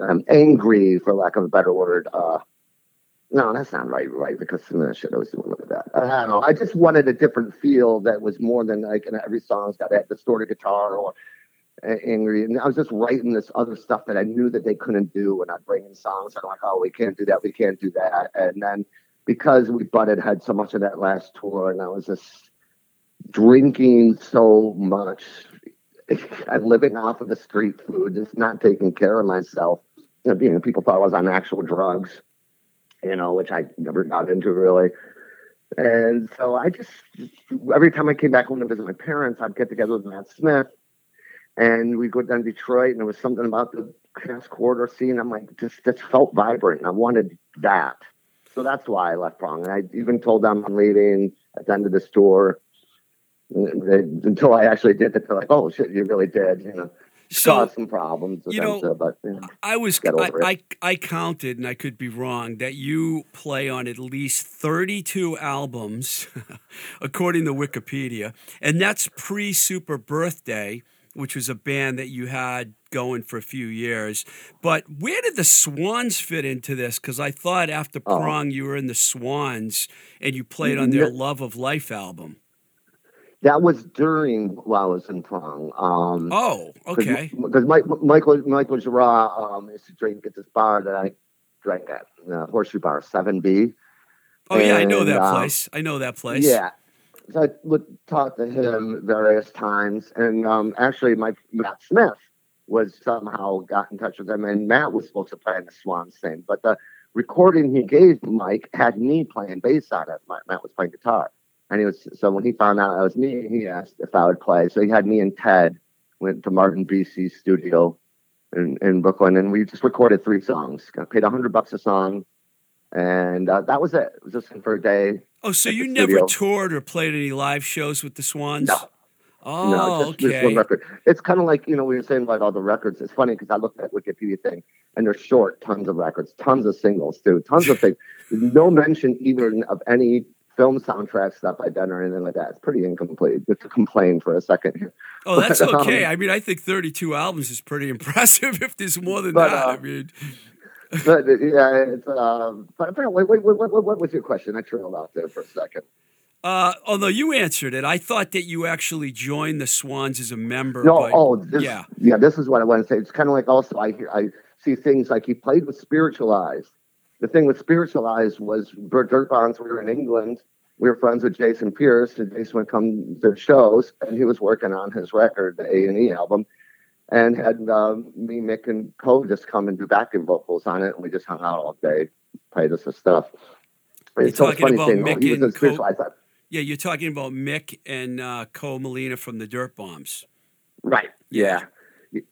um, angry, for lack of a better word, uh, no, that's not right, right? Because some of the shit I was doing with that. I don't know. I just wanted a different feel that was more than like and every song's got a distorted guitar or a- angry. And I was just writing this other stuff that I knew that they couldn't do. And I'd bring in songs. I'm like, oh, we can't do that. We can't do that. And then because we butted had so much of that last tour, and I was just drinking so much, and living off of the street food, just not taking care of myself. You know, being people thought I was on actual drugs you know, which I never got into really. And so I just, every time I came back home to visit my parents, I'd get together with Matt Smith and we'd go down to Detroit and there was something about the Cass Corridor scene. I'm like, just, just felt vibrant. And I wanted that. So that's why I left Prong. And I even told them I'm leaving at the end of this tour. Until I actually did it, they're like, oh shit, you really did, you know. So Caused some problems you know, too, but you know. I was I, I I counted, and I could be wrong, that you play on at least thirty-two albums, (laughs) according to Wikipedia, and that's pre Super Birthday, which was a band that you had going for a few years. But where did the Swans fit into this? Because I thought after Oh. Prong, you were in the Swans, and you played on their. Love of Life album. That was during while I was in Prong. Um, Oh, okay. Because Michael Michael Gira um, used to drink at this bar that I drank at, uh, Horseshoe Bar, 7B. Oh yeah, I know that uh, place. I know that place. Yeah. So I would talk to him various times. And um, actually, my Matt Smith was somehow got in touch with him, and Matt was supposed to play in the Swans thing. But the recording he gave Mike had me playing bass on it. Matt was playing guitar. And he was so when he found out I was me, he asked if I would play. So he had me and Ted went to Martin Bisi's studio in, in Brooklyn, and we just recorded three songs. Got paid a hundred bucks a song, and uh, that was it. It was just for a day. Oh, so you never studio. toured or played any live shows with the Swans? No. Oh, no, just okay. one record. It's kind of like you know we were saying about all the records. It's funny because I looked at Wikipedia thing, and they're short, tons of records, tons of singles too, tons of things. There's no mention even of any film soundtrack stuff I've done or anything like that. It's pretty incomplete. Just to complain for a second here. Oh, that's (laughs) But, um, okay. I mean, I think 32 albums is pretty (laughs) impressive if there's more than But, that. uh, I mean, But uh, yeah, it's um. But apparently, wait, wait, wait, what, was your question? I trailed off there for a second. uh, although you answered it, I thought that you actually joined the Swans as a member. No, but oh, this, yeah. yeah, This is what I want to say. It's kind of like also I hear I see things like he played with Spiritualized. The thing with Spiritualized was Bert Dirt Bombs. We were in England. We were friends with Jason Pierce, and Jason would come to shows, and he was working on his record, the A and E album, and had um, me, Mick, and Ko just come and do backing vocals on it, and we just hung out all day, played us the stuff. You're It's so talking funny about saying, oh, Mick he was and in Cole? Spiritualized. I thought, yeah, you're talking about Mick and uh, Ko Melina from the Dirt Bombs. Right. Yeah.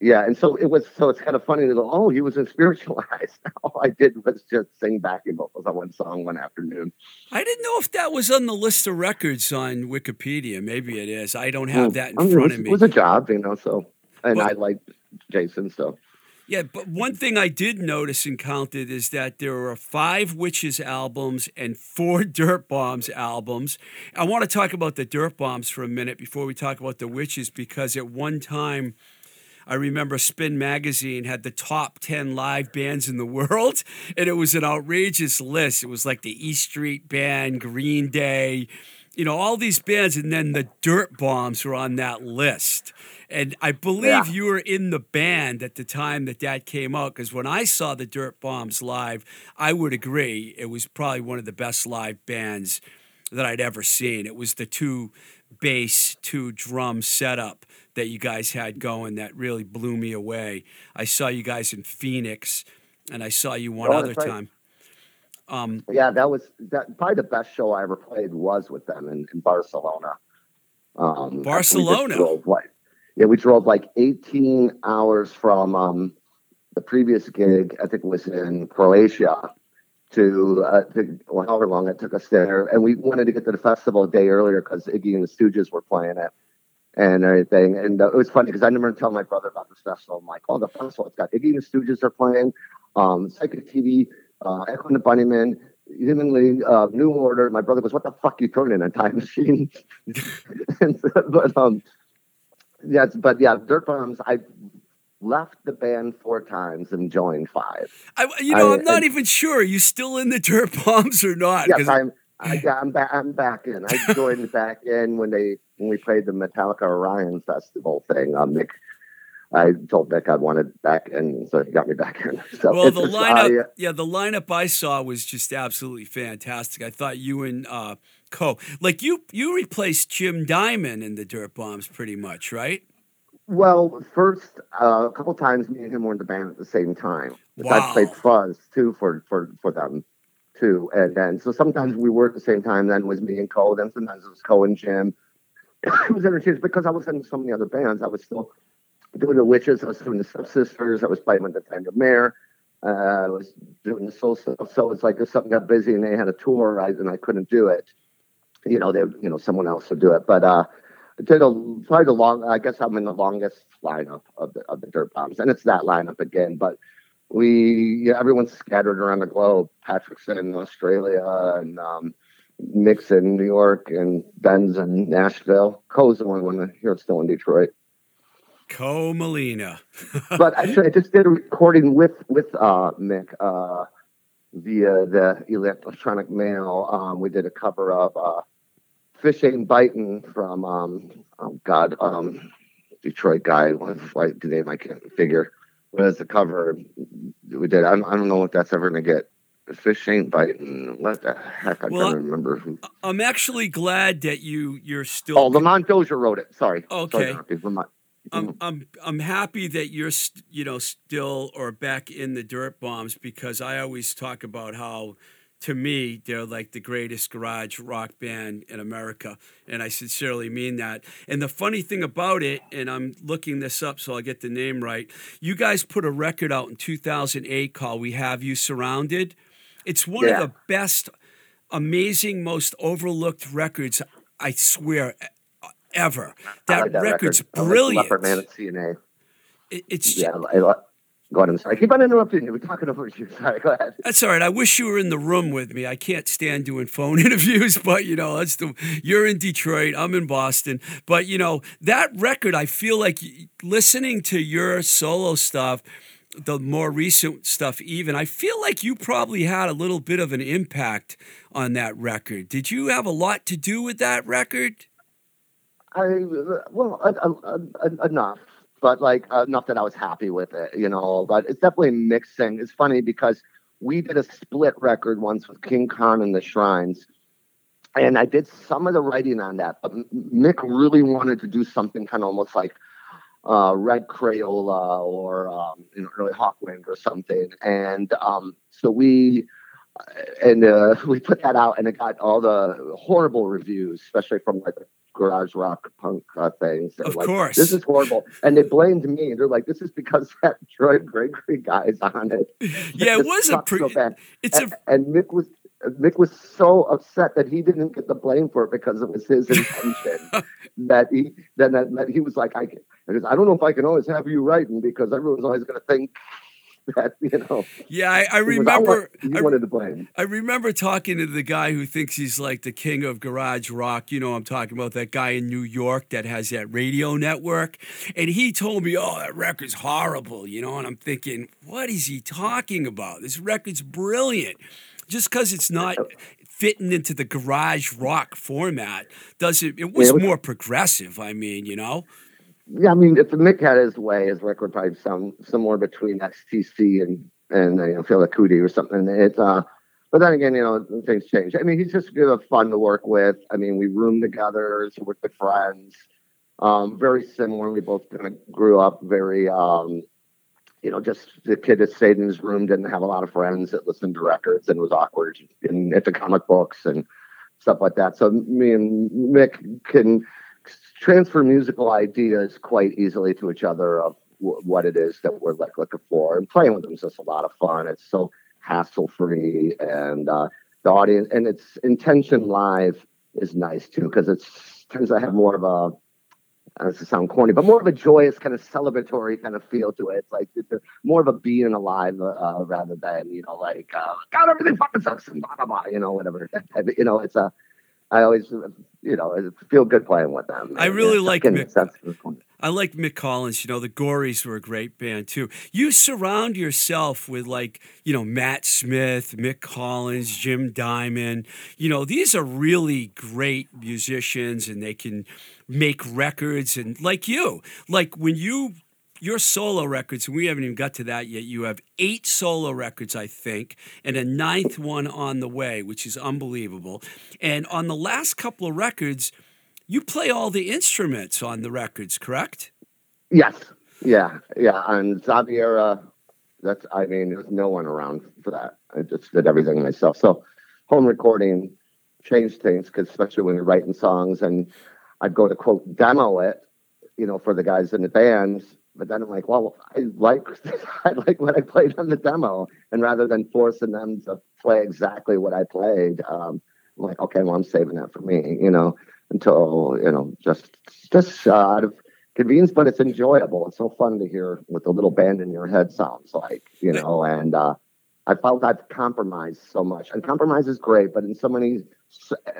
Yeah. And so it was, so it's kind of funny to go, oh, he was in Spiritualized. (laughs) All I did was just sing backing vocals on one song one afternoon. I didn't know if that was on the list of records on Wikipedia. Maybe it is. I don't have hmm. that in I mean, front was, of me. It was a job, you know, so, and Well- I liked Jason, so. Yeah, but one thing I did notice and counted is that there are five Witches albums and four (laughs) Dirt Bombs albums. I want to talk about the Dirt Bombs for a minute before we talk about the Witches because at one time, I remember Spin Magazine had the top 10 live bands in the world, (laughs) and it was an outrageous list. It was like the E Street Band, Green Day, you know, all these bands, and then the Dirt Bombs were on that list. And I believe yeah. you were in the band at the time that that came out because when I saw the Dirt Bombs live, I would agree it was probably one of the best live bands that I'd ever seen. It was the two bass, two drum setup that you guys had going that really blew me away. I saw you guys in Phoenix, and I saw you one oh, other right. time. Um, yeah, that was that. Probably the best show I ever played was with them in, in Barcelona. Um, Barcelona. Drove, like, yeah, we drove like 18 hours from um, the previous gig. I think it was in Croatia to, uh, to well, however long it took us there, and we wanted to get to the festival a day earlier because Iggy and the Stooges were playing it and everything. And uh, it was funny because I remember telling my brother about this festival. I'm like, oh, the festival, it's got Iggy and the Stooges are playing, um, Psychic TV, uh, Echo and the Bunnymen, Humanly, uh, New Order. My brother goes, what the fuck you throwing in a time (laughs) machine? and, (laughs) but, um, yes, but yeah, Dirt Bombs, I left the band four times and joined five. I, you know, I, am not and, even sure. Are you still in the Dirt Bombs or not? Yes, I'm. I, (laughs) am back. I'm back in. I joined back in when they when we played the Metallica Orion Festival thing. Um, Mick, I told Mick I wanted back in, so he got me back in. (laughs) So well, the lineup, I, yeah, the lineup I saw was just absolutely fantastic. I thought you and uh, Ko, like you, you replaced Jim Diamond in the Dirt Bombs, pretty much, right? Well, first, uh, a couple times, me and him were in the band at the same time. Wow. I played fuzz too for for for them too, and then so sometimes we were at the same time. Then was me and Ko. Then sometimes it was Ko and Jim it (laughs) was interesting because I was in so many other bands. I was still doing the Witches. I was doing the Sisters. I was playing with the Tender Mare. Uh, I was doing the soul stuff. So it's like if something got busy and they had a tour, I, and I couldn't do it, you know, they, you know, someone else would do it. But uh, I did a, probably the long. I guess I'm in the longest lineup of the of the Dirt Bombs, and it's that lineup again. But we, yeah, everyone's scattered around the globe. Patrick's in Australia, and um, Mick's in New York and Ben's in Nashville. Ko's the only one here still in Detroit. Ko Melina. (laughs) but actually, I just did a recording with with uh, Mick uh, via the electronic mail. Um, we did a cover of uh, "Fish Ain't Biting" from um, oh God, um, Detroit guy. What's the name? I can't figure. Was the cover we did? I don't, I don't know if that's ever gonna get fish ain't biting. What the heck? I well, can't remember. Who. I'm actually glad that you you're still. Oh, Lamont Dozier wrote it. Sorry. Okay. Sorry, I'm mm-hmm. I'm I'm happy that you're you know still or back in the dirt bombs because I always talk about how to me they're like the greatest garage rock band in America and I sincerely mean that. And the funny thing about it and I'm looking this up so I'll get the name right. You guys put a record out in 2008 called We Have You Surrounded it's one yeah. of the best, amazing, most overlooked records, I swear, ever. That, like that record's record. brilliant. Like Man at CNA. It, it's yeah. I, I, go ahead. I'm sorry. I keep on interrupting you. We're talking over you. (laughs) Sorry. Go ahead. That's all right. I wish you were in the room with me. I can't stand doing phone (laughs) interviews, but you know, that's the. You're in Detroit. I'm in Boston. But you know that record. I feel like listening to your solo stuff the more recent stuff even. I feel like you probably had a little bit of an impact on that record. Did you have a lot to do with that record? I well enough but like uh, enough that i was happy with it you know but it's definitely a mixing. It's funny because we did a split record once with king khan and the shrines and i did some of the writing on that but mick really wanted to do something kind of almost like uh, Red Crayola or um, you know, early Hawkwind or something. And um, so we and uh, (laughs) we put that out, and it got all the horrible reviews, especially from like garage rock punk uh, things. They're of like, course, this is horrible, and they blamed me. They're like, "This is because (laughs) that Troy Gregory guy's on it." Yeah, it was a pretty. So it's and, a and Mick was Mick was so upset that he didn't get the blame for it because it was his intention. (laughs) that he then that, that, he was like, I, can, I don't know if I can always have you writing because everyone's always going to think that you know. Yeah, I, I remember. He, was, I, wanted to blame. I remember talking to the guy who thinks he's like the king of garage rock. You know, I'm talking about that guy in New York that has that radio network, and he told me, "Oh, that record's horrible," you know. And I'm thinking, what is he talking about? This record's brilliant. Just because it's not fitting into the garage rock format doesn't. It was, yeah, it was more progressive. I mean, you know yeah, I mean, if Mick had his way, his record probably sound somewhere between XTC and and you know Fela Kuti or something. It's uh, but then again, you know, things change. I mean, he's just good, fun to work with. I mean, we room together, so we're good friends. Um, very similar. We both kind of grew up very, um, you know, just the kid that stayed in his room didn't have a lot of friends that listened to records and was awkward and into comic books and stuff like that. So me and Mick can transfer musical ideas quite easily to each other of w- what it is that we're like looking for. And playing with them is just a lot of fun. It's so hassle free, and uh, the audience and its intention live is nice too because it's tends to have more of a uh, to sound corny, but more of a joyous kind of celebratory kind of feel to it. It's like it's more of a being alive uh, rather than you know like uh, God everything fucking sucks and blah blah blah. You know whatever. (laughs) you know it's a I always, you know, feel good playing with them. I really like Mick. I like Mick Collins. You know, the Gories were a great band too. You surround yourself with like, you know, Matt Smith, Mick Collins, Jim Diamond. You know, these are really great musicians, and they can make records. And like you, like when you your solo records, and we haven't even got to that yet. You have eight solo records, I think, and a ninth one on the way, which is unbelievable. And on the last couple of records, you play all the instruments on the records, correct? Yes. Yeah. Yeah. And Xaviera, uh, that's, I mean, there's no one around for that. I just did everything myself. So home recording changed things because, especially when you're writing songs, and I'd go to quote demo it, you know, for the guys in the bands but then I'm like, well, I like (laughs) I like what I played on the demo, and rather than forcing them to play exactly what I played, um, I'm like, okay, well, I'm saving that for me, you know, until you know, just just uh, out of convenience, but it's enjoyable. It's so fun to hear what the little band in your head sounds like, you know, and uh, I felt I've compromised so much, and compromise is great, but in so many,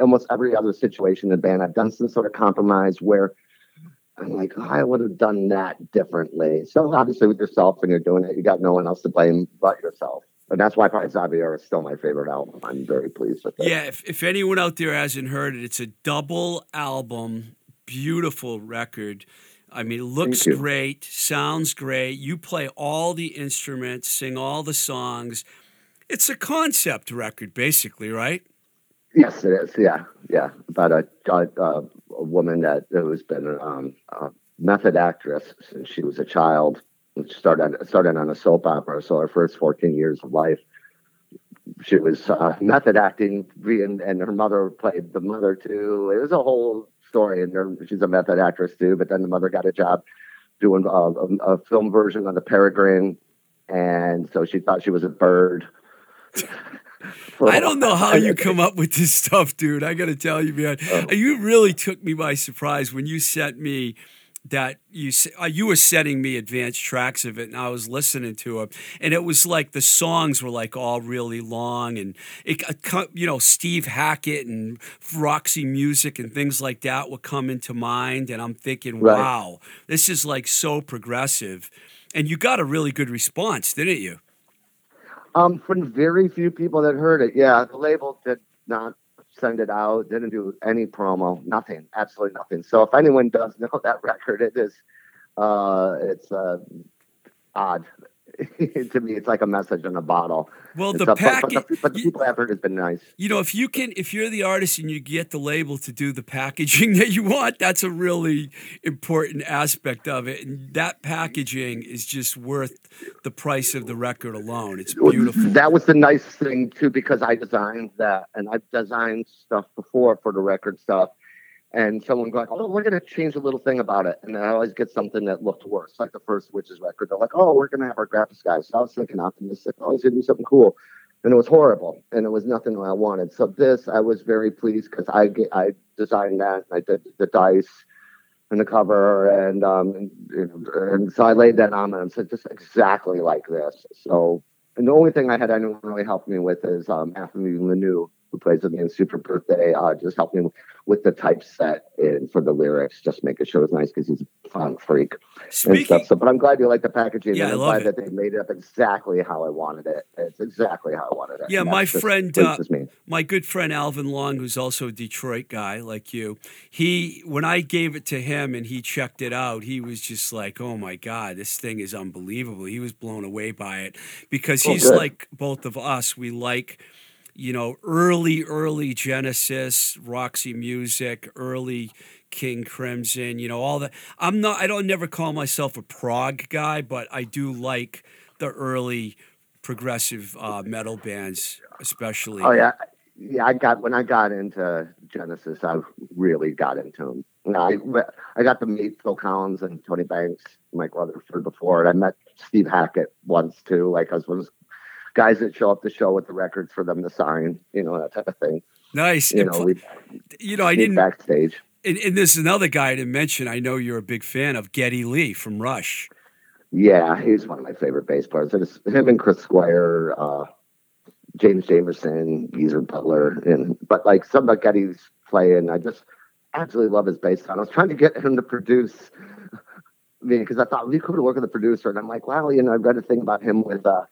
almost every other situation in the band, I've done some sort of compromise where I'm like, oh, I would have done that differently. So obviously, with yourself, when you're doing it, you got no one else to blame but yourself. And that's why probably Xaviera is still my favorite album. I'm very pleased with it. Yeah, if, if anyone out there hasn't heard it, it's a double album, beautiful record. I mean, it looks great, sounds great. You play all the instruments, sing all the songs. It's a concept record, basically, right? Yes, it is. Yeah, yeah. About a, a, a woman that who's been um, a method actress since she was a child. Started started on a soap opera. So her first 14 years of life, she was uh, method acting, and, and her mother played the mother too. It was a whole story, and she's a method actress too. But then the mother got a job doing a, a, a film version of the Peregrine, and so she thought she was a bird. I don't know how you (laughs) come up with this stuff, dude. I got to tell you, man. Oh. You really took me by surprise when you sent me that you uh, you were sending me advanced tracks of it and I was listening to it and it was like the songs were like all really long and it uh, you know Steve Hackett and Roxy Music and things like that would come into mind and I'm thinking right. wow this is like so progressive and you got a really good response didn't you um, from very few people that heard it. Yeah, the label did not send it out, didn't do any promo, nothing, absolutely nothing. So if anyone does (laughs) know that record, it is, uh, it's uh, odd (laughs) to me, it's like a message in a bottle. Well, the package, but, but, but, the people effort has been nice. You know, if you can, if you're the artist and you get the label to do the packaging (laughs) that you want, that's a really important aspect of it. And that packaging is just worth the price of the record alone. It's beautiful. That was the nice thing too, because I designed that, and I've designed stuff before for the record stuff and someone going, "Oh, we're going to change a little thing about it," and I always get something that looked worse, like the first Witches record. They're like, "Oh, we're going to have our graphics guys." So I was thinking optimistic. Oh, he's going to do something cool, and it was horrible, and it was nothing that I wanted. So this, I was very pleased because I I designed that. I did the dice and the cover, and um, and, and so I laid that on and said just exactly like this. So, and the only thing I had anyone really help me with is um, Anthony Lanu, who plays with me in Super Birthday, uh, just helped me with the typeset and for the lyrics, just making sure it was nice because he's a fun freak Speaking, and stuff. So, but I'm glad you like the packaging. Yeah, and I'm I love glad it. that they made it up exactly how I wanted it. It's exactly how I wanted it. Yeah, my friend, uh, my good friend Alvin Long, who's also a Detroit guy like you, he when I gave it to him and he checked it out, he was just like, "Oh my god, this thing is unbelievable." He was blown away by it because oh, he's like both of us. We like you know, early, early Genesis, Roxy Music, early King Crimson, you know, all that. I'm not, I don't never call myself a prog guy, but I do like the early progressive uh, metal bands, especially. Oh, yeah. Yeah, I got, when I got into Genesis, I really got into them. I, I got to meet Phil Collins and Tony Banks, Mike Rutherford before, and I met Steve Hackett once too. Like I was, was guys that show up to show with the records for them to sign, you know, that type of thing. Nice. You know, we, you know, I didn't backstage. And, and this is another guy didn't mention. I know you're a big fan of Geddy Lee from Rush. Yeah, he's one of my favorite bass players. It's him and Chris Squire, uh, James Jamerson, Geezer Butler, and but like some of Geddy's playing, I just absolutely love his bass sound. I was trying to get him to produce me because I thought we could work with a producer, and I'm like, well, you know, I've read a thing about him with uh,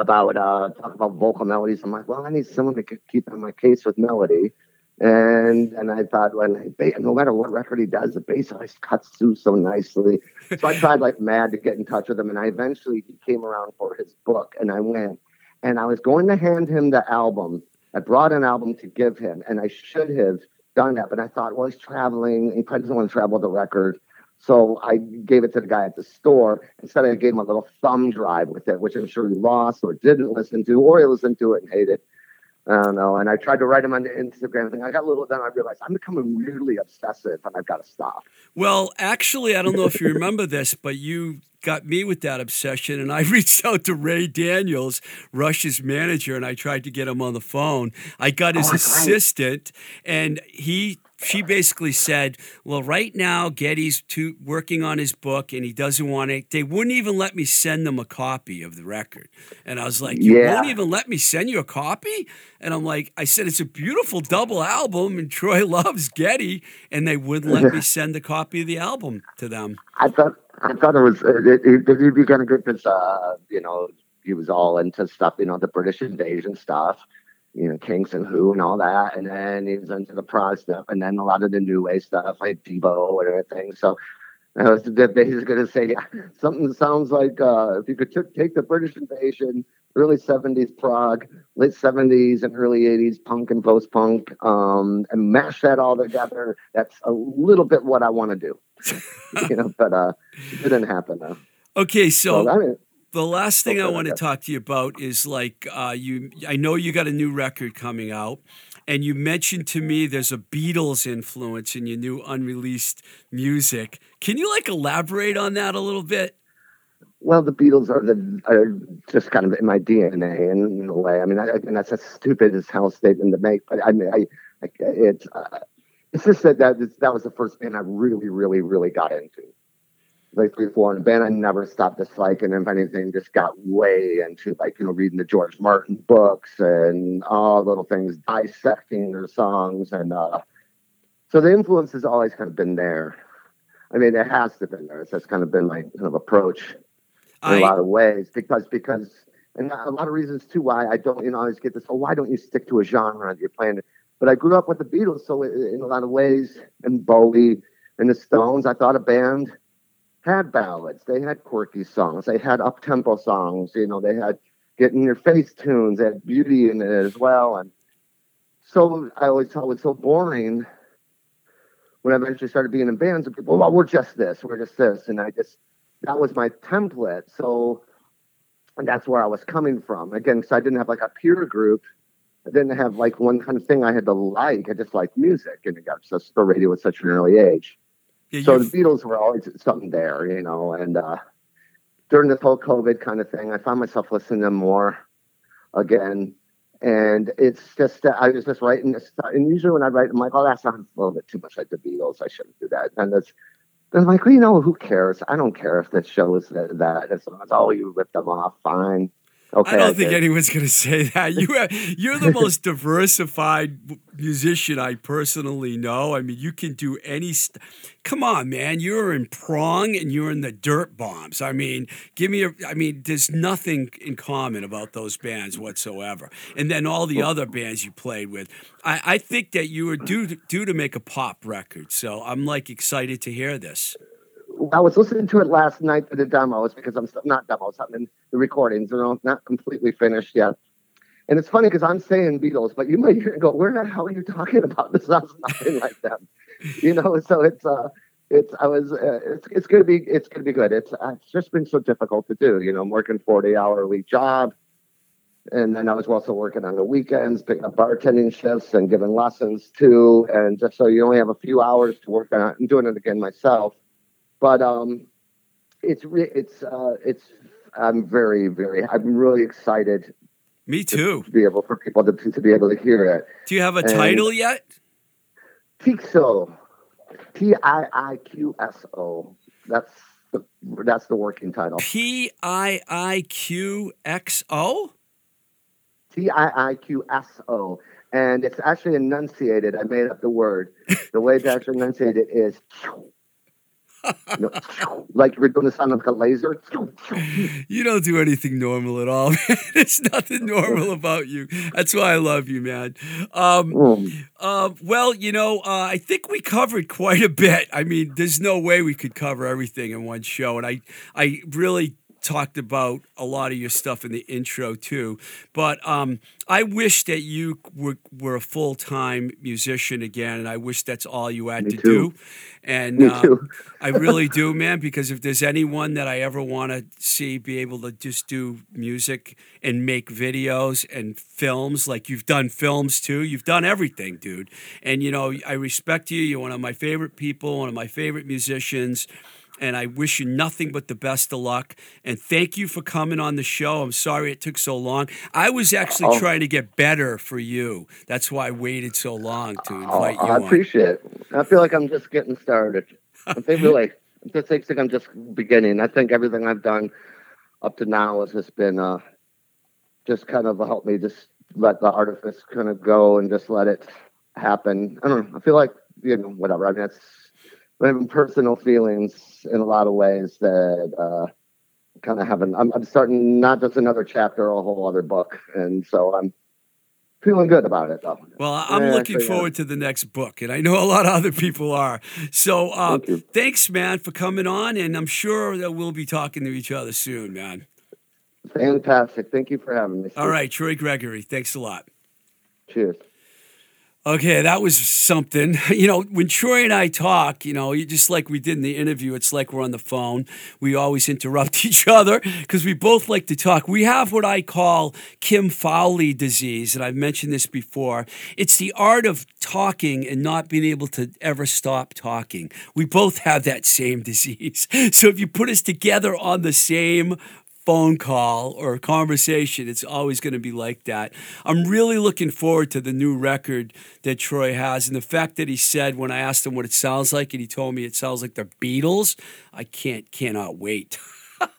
about uh, talk about vocal melodies. I'm like, well, I need someone to keep on my case with melody. And and I thought, when no matter what record he does, the bass always cuts through so nicely. So I tried like mad to get in touch with him, and I eventually he came around for his book, and I went, and I was going to hand him the album. I brought an album to give him, and I should have done that, but I thought, well, he's traveling, he probably doesn't want to travel the record. So I gave it to the guy at the store. Instead, I gave him a little thumb drive with it, which I'm sure he lost or didn't listen to, or he listened to it and hated. I don't know. And I tried to write him on the Instagram thing. I got a little, then I realized I'm becoming really obsessive and I've got to stop. Well, actually, I don't know if you remember this, but you got me with that obsession. And I (laughs) reached out to Ray Daniels, Rush's manager, and I tried to get him on the phone. I got oh, his oh, assistant, and he she basically said, "Well, right now Geddy's too, working on his book, and he doesn't want it. They wouldn't even let me send them a copy of the record." And I was like, "You yeah. won't even let me send you a copy?" And I'm like, "I said it's a beautiful double album, and Troy (laughs) loves Getty, and they wouldn't let me (laughs) send a copy of the album to them." I thought I thought it was it, it, it, be kind of good because uh, you know he was all into stuff, you know, the British invasion stuff you know, Kinks and Who and all that. And then he was into the prog stuff and then a lot of the new wave stuff like Devo and everything. So I was basically going to say, yeah, something sounds like uh, if you could t- take the British invasion, early 70s prog, late 70s and early 80s punk and post punk, um, and mash that all together, that's a little bit what I want to do. (laughs) you know, but uh, it didn't happen though. Okay, so, so I mean, the last thing I want to talk to you about is like uh, you. I know you got a new record coming out, and you mentioned to me there's a Beatles influence in your new unreleased music. Can you like elaborate on that a little bit? Well, the Beatles are the are just kind of in my DNA in, in a way. I mean, I, and that's a stupid as hell statement to make, but I mean, I, I it's uh, it's just that that that was the first band I really, really, really got into like three, four, and I never stopped disliking. And if anything, just got way into like, you know, reading the George Martin books and all little things, dissecting their songs. And uh, so the influence has always kind of been there. I mean, it has to have been there. It's just kind of been my kind of approach in I... a lot of ways because, because, and a lot of reasons too why I don't, you know, always get this, oh, why don't you stick to a genre that you're playing? But I grew up with the Beatles. So in a lot of ways, and Bowie and the Stones, I thought a band – had ballads, they had quirky songs, they had up tempo songs, you know, they had get in your face tunes, they had beauty in it as well. And so I always thought it was so boring when I eventually started being in bands and people, well, we're just this, we're just this. And I just, that was my template. So, and that's where I was coming from. Again, because I didn't have like a peer group. I didn't have like one kind of thing I had to like. I just liked music and it got obsessed the radio at such an early age. Yeah, so the Beatles were always something there, you know. And uh, during this whole COVID kind of thing, I found myself listening to them more again. And it's just uh, I was just writing this, and usually when I write, I'm like, oh, that sounds a little bit too much like the Beatles. I shouldn't do that. And it's they're like, well, you know, who cares? I don't care if this shows that, that as long as all you rip them off, fine. Okay, I don't think anyone's going to say that. You are, you're the (laughs) most diversified musician I personally know. I mean, you can do any. St- Come on, man! You're in Prong and you're in the dirt bombs. I mean, give me a. I mean, there's nothing in common about those bands whatsoever. And then all the other bands you played with. I, I think that you were due to, due to make a pop record. So I'm like excited to hear this. I was listening to it last night for the demos because I'm not demos. I mean the recordings are not completely finished yet. And it's funny because I'm saying Beatles, but you might hear and go, "Where the hell are you talking about? (laughs) This sounds nothing like them." You know, so it's uh, it's I was uh, it's it's gonna be it's gonna be good. It's uh, it's just been so difficult to do. You know, I'm working 40 hour week job, and then I was also working on the weekends, picking up bartending shifts and giving lessons too. And just so you only have a few hours to work on it, I'm doing it again myself but um, it's re- it's uh, it's I'm very very I'm really excited. Me too. To, be able for people to to be able to hear it. Do you have a and title yet? Tiqso, T I I Q S O. That's the that's the working title. P I I Q X O. T I I Q S O and it's actually enunciated. I made up the word. The way to actually enunciate it is (laughs) you know, like you're doing the sound of a laser. You don't do anything normal at all, (laughs) man. There's nothing normal about you. That's why I love you, man. Um, mm. uh, well, you know, uh, I think we covered quite a bit. I mean, there's no way we could cover everything in one show, and I, I really talked about a lot of your stuff in the intro too. But um, I wish that you were, were a full time musician again, and I wish that's all you had Me to too. do. And uh, (laughs) I really do, man, because if there's anyone that I ever want to see be able to just do music and make videos and films, like you've done films too, you've done everything, dude. And, you know, I respect you. You're one of my favorite people, one of my favorite musicians and I wish you nothing but the best of luck. And thank you for coming on the show. I'm sorry it took so long. I was actually oh. trying to get better for you. That's why I waited so long to oh, invite oh, you. I appreciate it. I feel like I'm just getting started. I think like it takes like I'm just beginning. I think everything I've done up to now has just been uh, just kind of helped me just let the artifice kind of go and just let it happen. I don't know. I feel like you know whatever. I mean, having personal feelings in a lot of ways that uh, kind of having. I'm, I'm starting not just another chapter, a whole other book, and so I'm feeling good about it though. Well, I'm yeah, looking forward to the next book, and I know a lot of other people are. So, uh, Thank thanks, man, for coming on, and I'm sure that we'll be talking to each other soon, man. Fantastic. Thank you for having me. All right, Troy Gregory. Thanks a lot. Cheers. Okay, that was something. (laughs) You know, when Troy and I talk, you know, just like we did in the interview, it's like we're on the phone. We always interrupt (laughs) each other because we both like to talk. We have what I call Kim Fowley disease, and I've mentioned this before. It's the art of talking and not being able to ever stop talking. We both have that same (laughs) disease. So if you put us together on the same phone call or conversation, it's always going to be like that. I'm really looking forward to the new record that Troy has. And the fact that he said when I asked him what it sounds like, and he told me it sounds like the Beatles, I can't, cannot wait. (laughs) uh,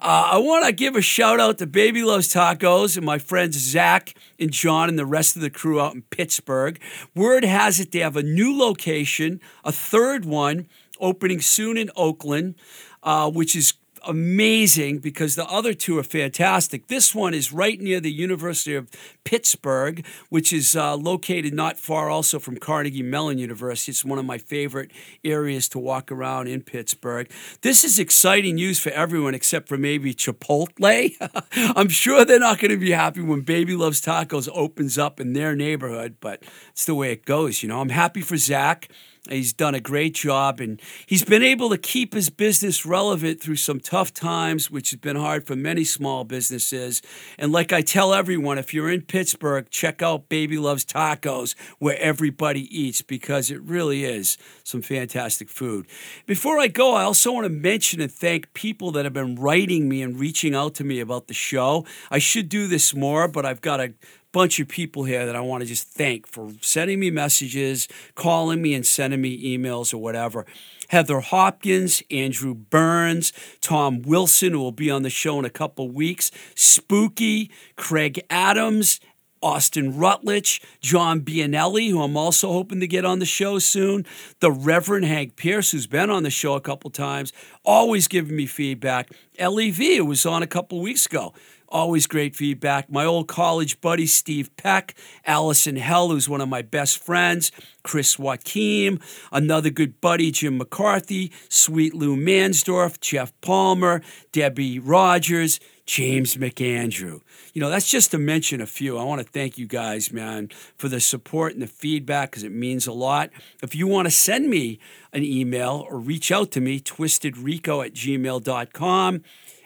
I want to give a shout out to Baby Loves Tacos and my friends Zach and John and the rest of the crew out in Pittsburgh. Word has it they have a new location, a third one opening soon in Oakland, uh, which is amazing because the other two are fantastic. This one is right near the University of Pittsburgh, which is uh, located not far also from Carnegie Mellon University. It's one of my favorite areas to walk around in Pittsburgh. This is exciting news for everyone except for maybe Chipotle. (laughs) I'm sure they're not going to be happy when Baby Loves Tacos opens up in their neighborhood, but it's the way it goes. You know, I'm happy for Zach He's done a great job and he's been able to keep his business relevant through some tough times, which has been hard for many small businesses. And like I tell everyone, if you're in Pittsburgh, check out Baby Loves Tacos, where everybody eats, because it really is some fantastic food. Before I go, I also want to mention and thank people that have been writing me and reaching out to me about the show. I should do this more, but I've got a bunch of people here that I want to just thank for sending me messages, calling me, and sending me emails or whatever. Heather Hopkins, Andrew Burns, Tom Wilson, who will be on the show in a couple weeks, Spooky, Craig Adams, Austin Rutledge, John Bianelli, who I'm also hoping to get on the show soon, the Reverend Hank Pierce, who's been on the show a couple times, always giving me feedback. LEV, who was on a couple weeks ago, Always great feedback. My old college buddy, Steve Peck, Allison Hell, who's one of my best friends, Chris Joaquim, another good buddy, Jim McCarthy, Sweet Lou Mansdorf, Jeff Palmer, Debbie Rogers, James McAndrew. You know, that's just to mention a few. I want to thank you guys, man, for the support and the feedback because it means a lot. If you want to send me an email or reach out to me, twistedrico at gmail.com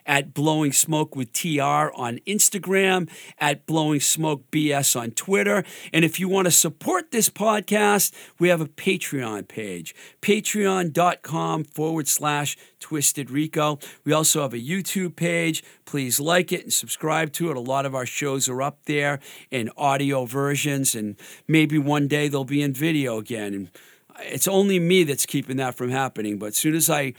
at Blowing Smoke with TR on Instagram, at Blowing Smoke BS on Twitter. And if you want to support this podcast, we have a Patreon page, patreon.com forward slash Twisted Rico. We also have a YouTube page. Please like it and subscribe to it. A lot of our shows are up there in audio versions, and maybe one day they'll be in video again. And it's only me that's keeping that from happening. But as soon as I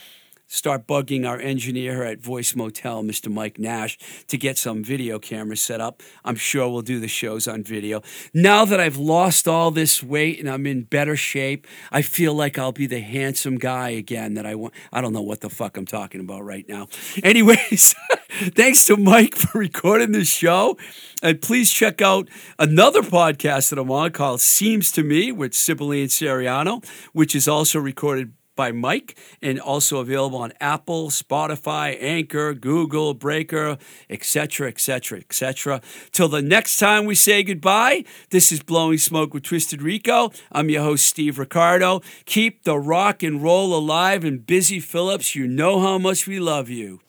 start bugging our engineer at Voice Motel, Mr. Mike Nash, to get some video cameras set up. I'm sure we'll do the shows on video. Now that I've lost all this weight and I'm in better shape, I feel like I'll be the handsome guy again that I want. I don't know what the fuck I'm talking about right now. (laughs) Anyways, (laughs) thanks to Mike for recording this show. And please check out another podcast that I'm on called Seems to Me with Sibylle and Seriano, which is also recorded by Mike and also available on Apple, Spotify, Anchor, Google, Breaker, etc., etc., etc. Till the next time we say goodbye, this is Blowing Smoke with Twisted Rico. I'm your host, Steve Ricardo. Keep the rock and roll alive and busy, Phillips. You know how much we love you.